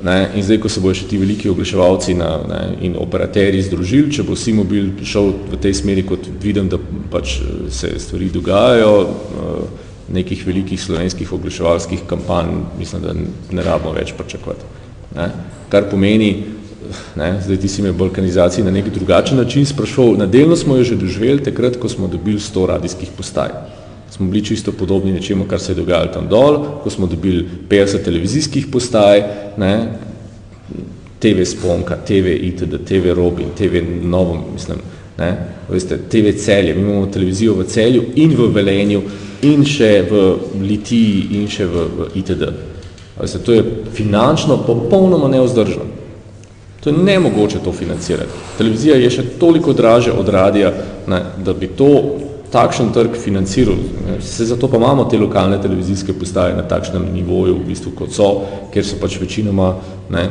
Ne, in zdaj, ko se bojo še ti veliki oglaševalci na, ne, in operateri združili, če bo Simobil šel v tej smeri, kot vidim, da pač se stvari dogajajo, eh, nekih velikih slovenskih oglaševalskih kampanj, mislim, da ne rabimo več pričakovati. Ne. Kar pomeni, ne, zdaj ti si me balkanizaciji na nek drugačen način sprašval, na delno smo jo že doživeli takrat, ko smo dobili 100 radijskih postaj smo bili čisto podobni nečemu, kar se je dogajalo tam dol, ko smo dobili 50 televizijskih postaj, ne, TV Sponka, TV ITD, TV Robin, TV Novo, mislim, ne, veste, TV Celje, mi imamo televizijo v Celju in v Velenju in še v Litiji in še v, v ITD. Veste, to je finančno popolnoma neozdržno. To je nemogoče to financirati. Televizija je še toliko draže od radija, ne, da bi to takšen trg financiral. Se zato pa imamo te lokalne televizijske postaje na takšnem nivoju, v bistvu kot so, ker so pač večinoma, ne,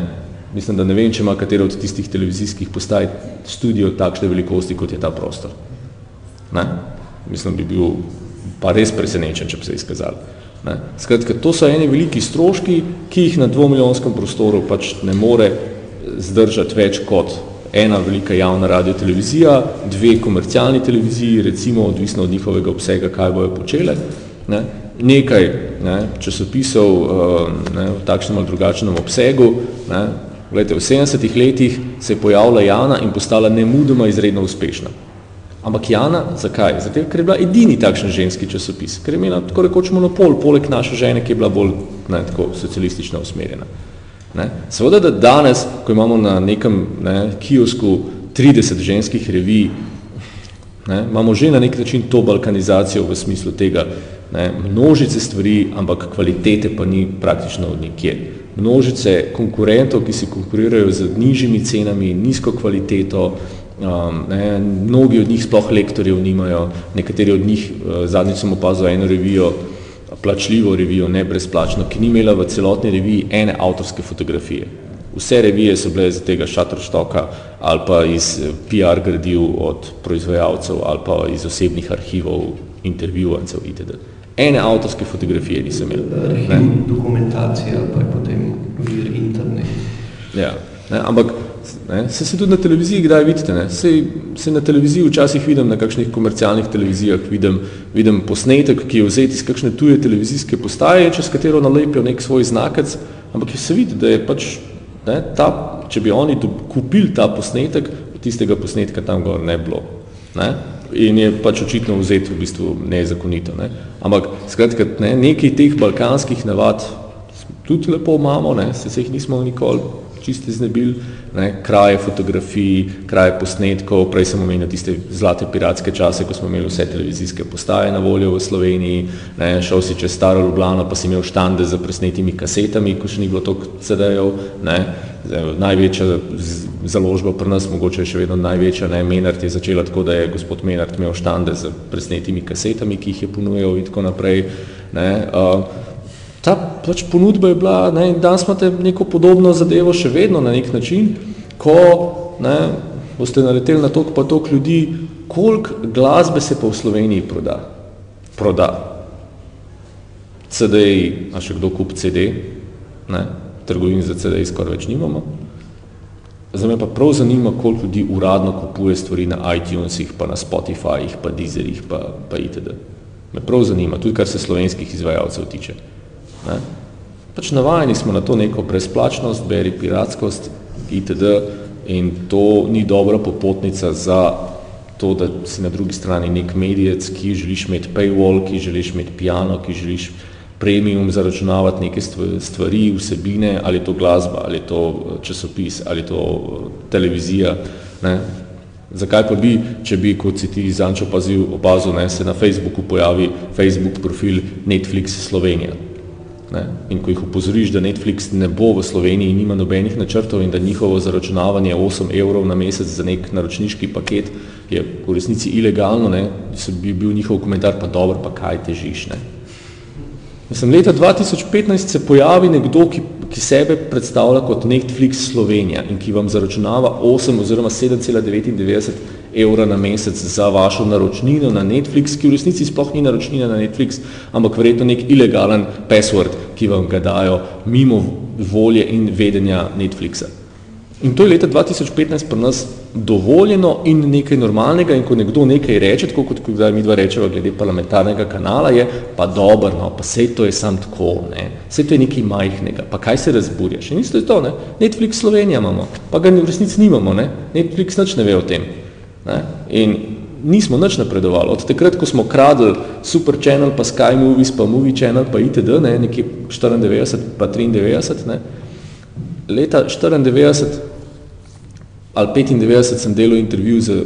mislim, da ne vem, če ima katero od tistih televizijskih postaj studio takšne velikosti, kot je ta prostor. Ne? Mislim, bi bil pa res presenečen, če bi se izkazali. Ne? Skratka, to so eni veliki stroški, ki jih na dvomilijonskem prostoru pač ne more zdržati več kot ena velika javna radio televizija, dve komercialni televiziji, recimo odvisno od njihovega obsega, kaj bojo počele, ne, nekaj ne, časopisov uh, ne, v takšnem ali drugačnem obsegu. Ne, Glede, v 70 letih se je pojavila Jana in postala nemudoma izredno uspešna. Ampak Jana, zakaj? Zato, ker je bila edini takšen ženski časopis, ker je imela tako rekoč monopol, poleg naše žene, ki je bila bolj ne, tako socialistično usmerjena. Ne? Seveda, da danes, ko imamo na nekem ne, kiosku 30 ženskih revij, ne, imamo že na nek način to balkanizacijo v smislu tega, ne, množice stvari, ampak kvalitete pa ni praktično od nikje. Množice konkurentov, ki si konkurirajo z nižjimi cenami, nizko kvaliteto, um, ne, mnogi od njih sploh lektorjev nimajo, nekateri od njih, uh, zadnjič sem opazil eno revijo, plačljivo revijo, ne brezplačno, ki ni imela v celotni reviji ene avtorske fotografije. Vse revije so bile iz tega šatrštoka ali pa iz eh, PR gradiv od proizvajalcev ali pa iz osebnih arhivov, intervjuvancev itd. Ene avtorske fotografije nisem imel. Arhiv, dokumentacija pa je potem vir internet. Ja, ne, ampak Se se tudi na televiziji kdaj vidite, ne? Se, se na televiziji včasih vidim, na kakšnih komercialnih televizijah vidim, vidim posnetek, ki je vzeti iz kakšne tuje televizijske postaje, čez katero nalepijo nek svoj znakec, ampak se vidi, da je pač, ne, ta, če bi oni kupili ta posnetek, tistega posnetka tam gor ne bilo. Ne? In je pač očitno vzeti v bistvu nezakonito. Ne? Ampak skratka, ne, nekaj teh balkanskih navad tudi lepo imamo, ne? se jih nismo nikoli čisto znebili, ne, kraje fotografij, kraje posnetkov, prej sem omenil tiste zlate piratske čase, ko smo imeli vse televizijske postaje na voljo v Sloveniji, ne, šel si čez staro Ljubljano, pa si imel štande za presnetimi kasetami, ko še ni bilo toliko CD-jev, največja založba pri nas, mogoče še vedno največja, ne, Menard je začela tako, da je gospod Menard imel štande za presnetimi kasetami, ki jih je ponujal in tako naprej, ne, uh, ta pač ponudba je bila, ne, danes imate neko podobno zadevo še vedno na nek način, ko ne, boste naleteli na tok pa tok ljudi, koliko glasbe se pa v Sloveniji proda. Proda. CD-ji, a še kdo kup CD, ne, trgovin za CD-ji skoraj več nimamo. Zdaj me pa prav zanima, koliko ljudi uradno kupuje stvari na iTunesih, pa na Spotifyjih, pa Deezerih, pa, pa itd. Me prav zanima, tudi kar se slovenskih izvajalcev tiče. Ne? Pač navajeni smo na to neko brezplačnost, beri piratskost itd. in to ni dobra popotnica za to, da si na drugi strani nek medijec, ki želiš imeti paywall, ki želiš imeti piano, ki želiš premium zaračunavati neke stvari, vsebine, ali to glasba, ali to eh, časopis, ali to eh, televizija. Ne? Zakaj pa bi, če bi, kot si ti Zančo opazil, opazil, ne, se na Facebooku pojavi Facebook profil Netflix Slovenija. Ne? In ko jih upozoriš, da Netflix ne bo v Sloveniji in nima nobenih načrtov in da njihovo zaračunavanje 8 evrov na mesec za nek naročniški paket je v resnici ilegalno, bi bil njihov komentar, pa dobro, pa kaj težiš. Ne? Mislim, leta 2015 se pojavi nekdo, ki, ki sebe predstavlja kot Netflix Slovenija in ki vam zaračunava 8 oziroma 7,99 evra na mesec za vašo naročnino na Netflix, ki v resnici sploh ni naročnina na Netflix, ampak verjetno nek ilegalen password, ki vam ga dajo mimo volje in vedenja Netflixa. In to je leta 2015 pri nas dovoljeno in nekaj normalnega in ko nekdo nekaj reče, tako kot kdaj mi dva rečeva glede parlamentarnega kanala, je pa dobro, no, pa sej to je sam tako, ne, sej to je nekaj majhnega, pa kaj se razburjaš? In isto je to, ne, Netflix Slovenija imamo, pa ga v resnici nimamo, ne, Netflix nič ne ve o tem. Ne? In nismo nič napredovali. Od takrat, ko smo kradli Super Channel, pa Sky Movies, pa Movie Channel, pa itd., ne? nekje 94, pa 93, ne? leta 94 ali 95 sem delal intervju z,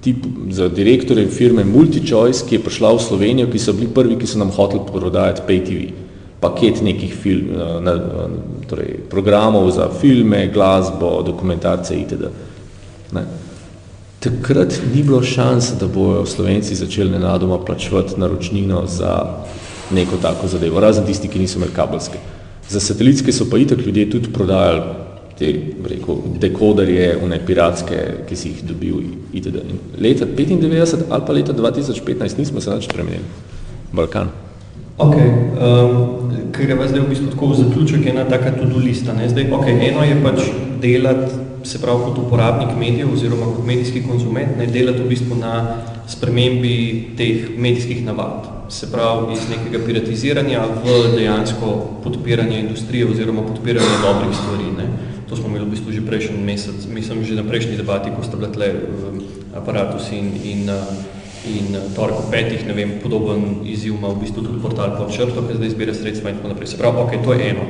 tip, z direktorjem firme MultiChoice, ki je prišla v Slovenijo, ki so bili prvi, ki so nam hoteli prodajati Pay TV paket nekih film, na, torej, programov za filme, glasbo, dokumentarce itd. Ne? Takrat ni bilo šans, da bojo Slovenci začeli nenadoma plačevati naročnino za neko tako zadevo, razen tisti, ki niso imeli kabelske. Za satelitske so pa itak ljudje tudi prodajali te, rekel, dekoderje, une piratske, ki si jih dobil itd. In leta 95 ali pa leta 2015 nismo se nič spremenili. Balkan. Ok, um, ker greva zdaj v bistvu tako v zaključek, ena taka to-do lista, ne? Zdaj, ok, eno je pač delati se pravi kot uporabnik medijev oziroma kot medijski konzument, ne delati v bistvu na spremembi teh medijskih navad. Se pravi iz nekega piratiziranja v dejansko podpiranje industrije oziroma podpiranje dobrih stvari. Ne. To smo imeli v bistvu že prejšnji mesec, mislim že na prejšnji debati, ko sta bila tle um, aparatus in, in, uh, in torek v petih, ne vem, podoben izziv ima v bistvu tudi portal pod črto, ki zdaj zbira sredstva in tako naprej. Se pravi, ok, to je eno.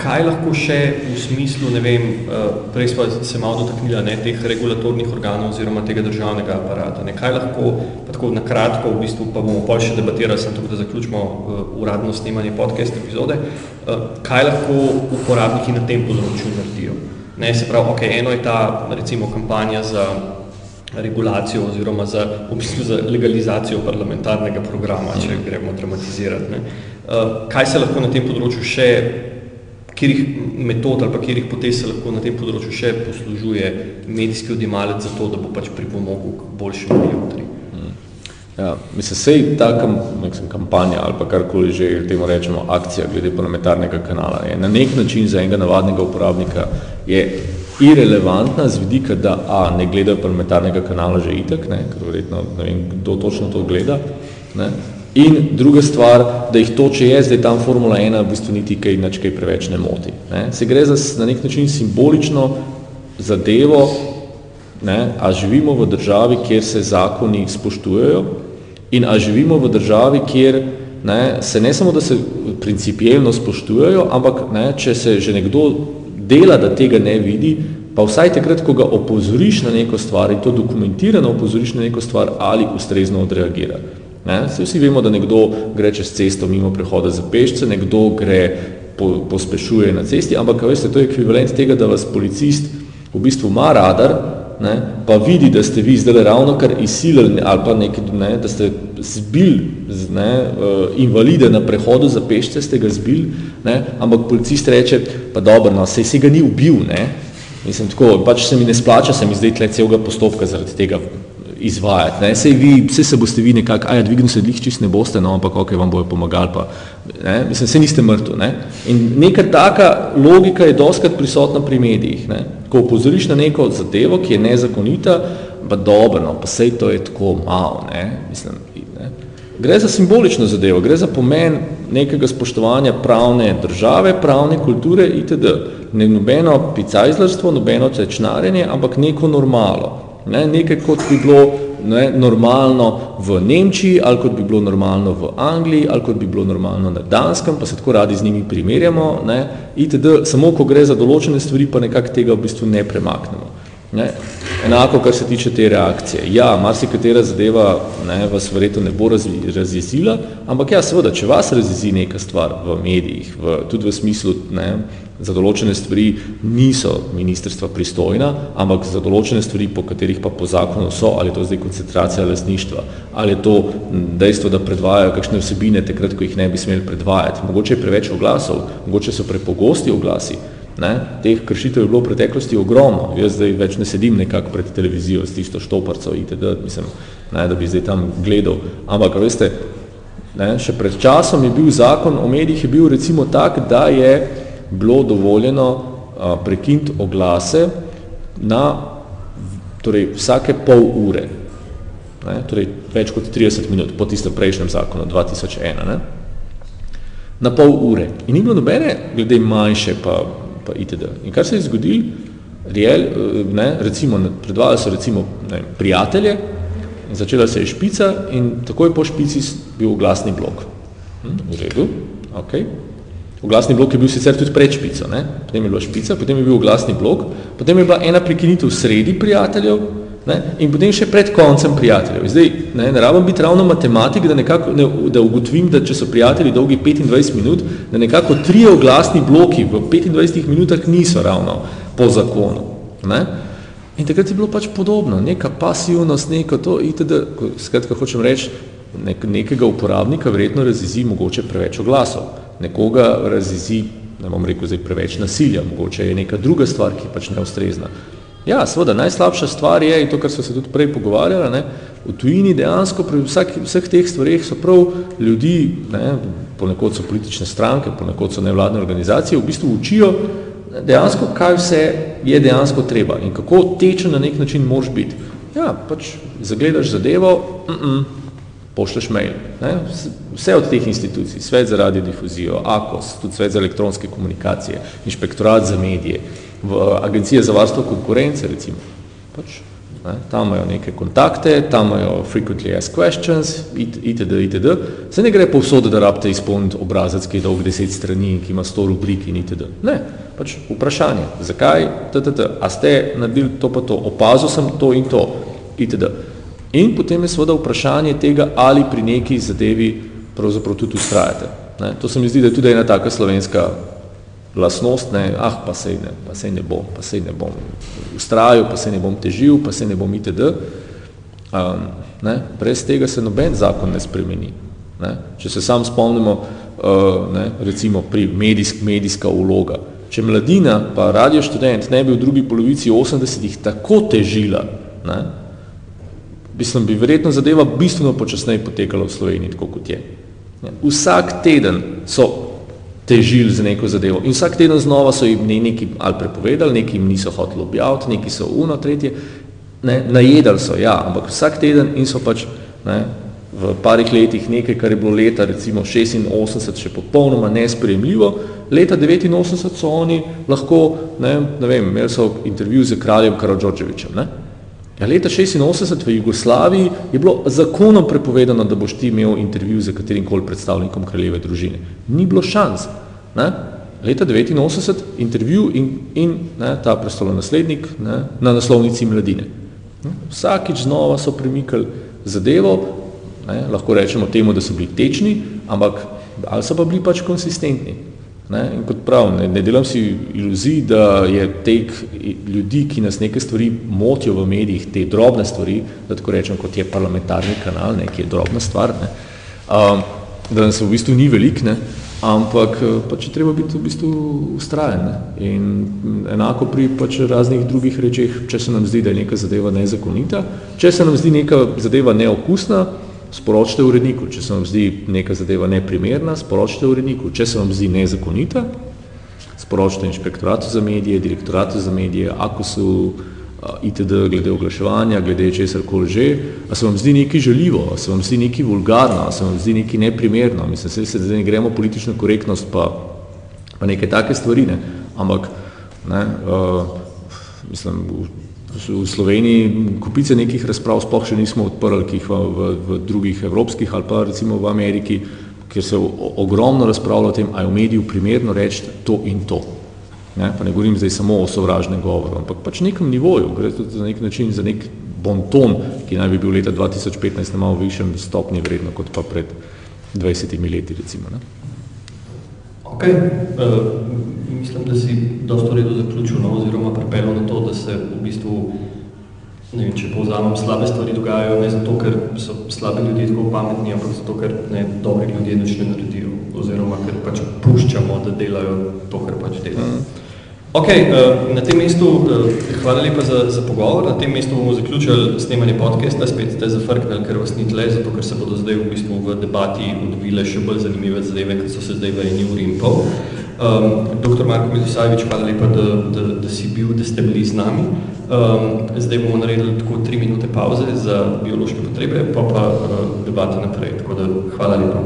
Kaj lahko še v smislu, ne vem, eh, prej smo se malo dotaknili ne, teh regulatornih organov oziroma tega državnega aparata, ne, kaj lahko, pa tako na kratko, v bistvu pa bomo pol še debatirali, sem tukaj, da zaključimo uh, uradno snemanje podcast epizode, uh, kaj lahko uporabniki na tem področju naredijo. Ne, se pravi, ok, eno je ta, recimo, kampanja za regulacijo oziroma za, v bistvu za legalizacijo parlamentarnega programa, če gremo dramatizirati. Ne. Kaj se lahko na tem področju še katerih metod ali pa katerih potez se lahko na tem področju še poslužuje medijski odjemalec za to, da bo pač pripomogel k boljšemu jutri. Hmm. Ja, mislim, sej ta kam, neksim, kampanja ali pa karkoli že temu rečemo akcija glede parlamentarnega kanala je na nek način za enega navadnega uporabnika je irelevantna z vidika, da a, ne gledajo parlamentarnega kanala že itak, ne, ker verjetno ne vem, kdo točno to gleda, ne, In druga stvar, da jih to, če je zdaj tam Formula 1, v bistvu niti kaj, nič kaj preveč ne moti. Ne? Se gre za na nek način simbolično zadevo, ne? a živimo v državi, kjer se zakoni spoštujejo in a živimo v državi, kjer ne, se ne samo, da se principijelno spoštujejo, ampak ne, če se že nekdo dela, da tega ne vidi, pa vsaj takrat, ko ga opozoriš na neko stvar in to dokumentirano opozoriš na neko stvar ali ustrezno odreagira. Ne? Vsi vemo, da nekdo gre čez cesto mimo prehoda za pešce, nekdo gre po, pospešuje na cesti, ampak veste, to je ekvivalent tega, da vas policist v bistvu ima radar, ne, pa vidi, da ste vi zdaj ravno kar izsilili ali pa nekaj, ne, da ste zbil ne, uh, invalide na prehodu za pešce, ste ga zbil, ne, ampak policist reče, pa dobro, no, sej se ga ni ubil, ne, mislim tako, pač se mi ne splača, se mi zdaj tle celega postopka zaradi tega izvajati. Ne. Sej, vi, sej se boste vi nekako, aja, dvignil se dlih čist ne boste, no, ampak ok, vam bojo pomagali, pa, ne. mislim, sej niste mrtvi. Ne. In neka taka logika je doskrat prisotna pri medijih. Ne. Ko upozoriš na neko zadevo, ki je nezakonita, pa dobro, no, pa sej to je tako malo, ne, mislim, ne. Gre za simbolično zadevo, gre za pomen nekega spoštovanja pravne države, pravne kulture itd. Ne nobeno picajzlarstvo, nobeno tečnarjenje, ampak neko normalo. Ne, nekaj kot bi bilo ne, normalno v Nemčiji, ali kot bi bilo normalno v Angliji, ali kot bi bilo normalno na Danskem, pa se tako radi z njimi primerjamo, ne, itd. Samo ko gre za določene stvari, pa nekako tega v bistvu ne premaknemo. Ne. Enako, kar se tiče te reakcije. Ja, marsikatera zadeva ne, vas verjetno ne bo razjezila, ampak ja, seveda, če vas razjezi neka stvar v medijih, v, tudi v smislu, ne, za določene stvari niso ministrstva pristojna, ampak za določene stvari, po katerih pa po zakonu so, ali je to zdaj koncentracija lasništva, ali je to dejstvo, da predvajajo kakšne vsebine takrat, ko jih ne bi smeli predvajati. Mogoče je preveč oglasov, mogoče so prepogosti oglasi, Ne? Teh kršitev je bilo v preteklosti ogromno. Jaz zdaj več ne sedim nekako pred televizijo s tisto štoparco itd., mislim, ne, da bi zdaj tam gledal. Ampak, veste, ne, še pred časom je bil zakon o medijih je bil recimo tak, da je bilo dovoljeno prekiniti oglase na torej, vsake pol ure. Ne, torej, več kot 30 minut po tistem prejšnjem zakonu, 2001. Ne. Na pol ure. In ni bilo nobene, glede manjše pa pa itd. In kar se je zgodil, real, ne, recimo, predvajali so recimo ne, prijatelje, in začela se je špica in takoj po špici bil glasni blok. Hm, v redu, ok. Oglasni blok je bil sicer tudi pred špico, ne? potem je bila špica, potem je bil oglasni blok, potem je bila ena prekinitev sredi prijateljev ne? in potem še pred koncem prijateljev. Zdaj, ne, ne rabim biti ravno matematik, da, nekako, ne, da ugotovim, da če so prijatelji dolgi 25 minut, da nekako trije oglasni bloki v 25 minutah niso ravno po zakonu. Ne? In takrat je bilo pač podobno, neka pasivnost, neko to, itd. Skratka, hočem reči, nek, nekega uporabnika verjetno razizi mogoče preveč oglasov nekoga razizi, ne bom rekel zdaj preveč nasilja, mogoče je neka druga stvar, ki pač neustrezna. Ja, seveda, najslabša stvar je, in to, kar so se tudi prej pogovarjali, ne, v tujini dejansko pri vsak, vseh teh stvareh so prav ljudi, ne, ponekod so politične stranke, ponekod so nevladne organizacije, v bistvu učijo dejansko, kaj vse je dejansko treba in kako tečen na nek način moraš biti. Ja, pač zagledaš zadevo, mm -mm, pošleš mail. Ne? Vse od teh institucij, svet za radiodifuzijo, AKOS, tudi svet za elektronske komunikacije, inšpektorat za medije, v agencije za varstvo konkurence, recimo. Pač, ne? Tam imajo neke kontakte, tam imajo frequently asked questions, itd., itd. Se ne gre povsod, da rabite izpolniti obrazec, ki je dolg deset strani, ki ima sto rubrik in itd. Ne, pač vprašanje, zakaj, ttt, a ste naredili to pa to, opazil sem to in to, itd. In potem je seveda vprašanje tega, ali pri neki zadevi pravzaprav tudi ustrajate. Ne? To se mi zdi, da je tudi ena taka slovenska lasnost, ne? ah, pa sej ne, pa sej ne bom, pa sej ne bom ustrajal, pa sej ne bom težil, pa sej ne bom itd. Um, ne? Brez tega se noben zakon ne spremeni. Ne? Če se sam spomnimo, uh, ne? recimo pri medijsk, medijska vloga, če mladina pa radio študent ne bi v drugi polovici 80-ih tako težila, ne? Mislim, bi verjetno zadeva bistveno počasneje potekala v Sloveniji, tako kot je. Vsak teden so težili za neko zadevo in vsak teden znova so jim nekaj ali prepovedali, nekaj jim niso hoteli objaviti, nekaj so uno, tretje, ne, najedali so, ja, ampak vsak teden in so pač ne, v parih letih nekaj, kar je bilo leta recimo 86 še popolnoma nesprejemljivo, leta 89 so oni lahko, ne, ne vem, imeli so intervju z kraljem Karadžočevičem, ne, Ja, leta 86 v Jugoslaviji je bilo zakonom prepovedano, da boš ti imel intervju z katerim koli predstavnikom kraljeve družine. Ni bilo šans. Ne? Leta 1989 intervju in, in ne, ta prestolonaslednik ne, na naslovnici mladine. Vsakič znova so premikali zadevo, ne, lahko rečemo temu, da so bili tečni, ampak ali so pa bili pač konsistentni. Ne, in kot prav, ne, ne delam si iluzij, da je tek ljudi, ki nas neke stvari motijo v medijih, te drobne stvari, da tako rečem, kot je parlamentarni kanal, ne, ki je drobna stvar, ne, um, da nas v bistvu ni velik, ne, ampak pač je treba biti v bistvu ustrajen. Ne, in enako pri pač raznih drugih rečeh, če se nam zdi, da je neka zadeva nezakonita, če se nam zdi neka zadeva neokusna, sporočite uredniku, če se vam zdi neka zadeva neprimerna, sporočite uredniku, če se vam zdi nezakonita, sporočite inšpektoratu za medije, direktoratu za medije, ako so itd. glede oglaševanja, glede česar koli že, a se vam zdi nekaj želivo, a se vam zdi nekaj vulgarno, a se vam zdi nekaj neprimerno, mislim, se, se zdaj ne gremo politično korektnost pa, pa neke take stvari, ne, ampak ne, uh, mislim, v Sloveniji kupice nekih razprav sploh še nismo odprli, ki jih v, v, v drugih evropskih ali pa recimo v Ameriki, kjer se ogromno razpravlja o tem, a je v mediju primerno reči to in to. Ne? Pa ne govorim zdaj samo o sovražnem govoru, ampak pač nekem nivoju, gre tudi za nek način, za nek bonton, ki naj bi bil leta 2015 na malo višjem stopnji vredno kot pa pred 20 leti recimo. Ne? Ok, uh, mislim, da si dosto redo zaključil, no, oziroma pripeljal na to, da se v bistvu, ne vem, če povzamem, slabe stvari dogajajo ne zato, ker so slabi ljudje tako pametni, ampak zato, ker ne dobri ljudje nič ne naredijo, oziroma ker pač puščamo, da delajo to, kar pač delajo. Mm. Ok, uh, na tem mestu uh, hvala lepa za, za pogovor. Na tem mestu bomo zaključili snemanje podcasta, spet ste zafrknili, ker vas ni tle, zato ker se bodo zdaj v bistvu v debati odvile še bolj zanimive zadeve, kot so se zdaj v eni uri in pol. Um, Dr. Marko Milisajevič, hvala lepa, da, da, da si bil, da ste bili z nami. Um, zdaj bomo naredili tako tri minute pauze za biološke potrebe, pa pa uh, debata naprej. Tako da hvala lepa.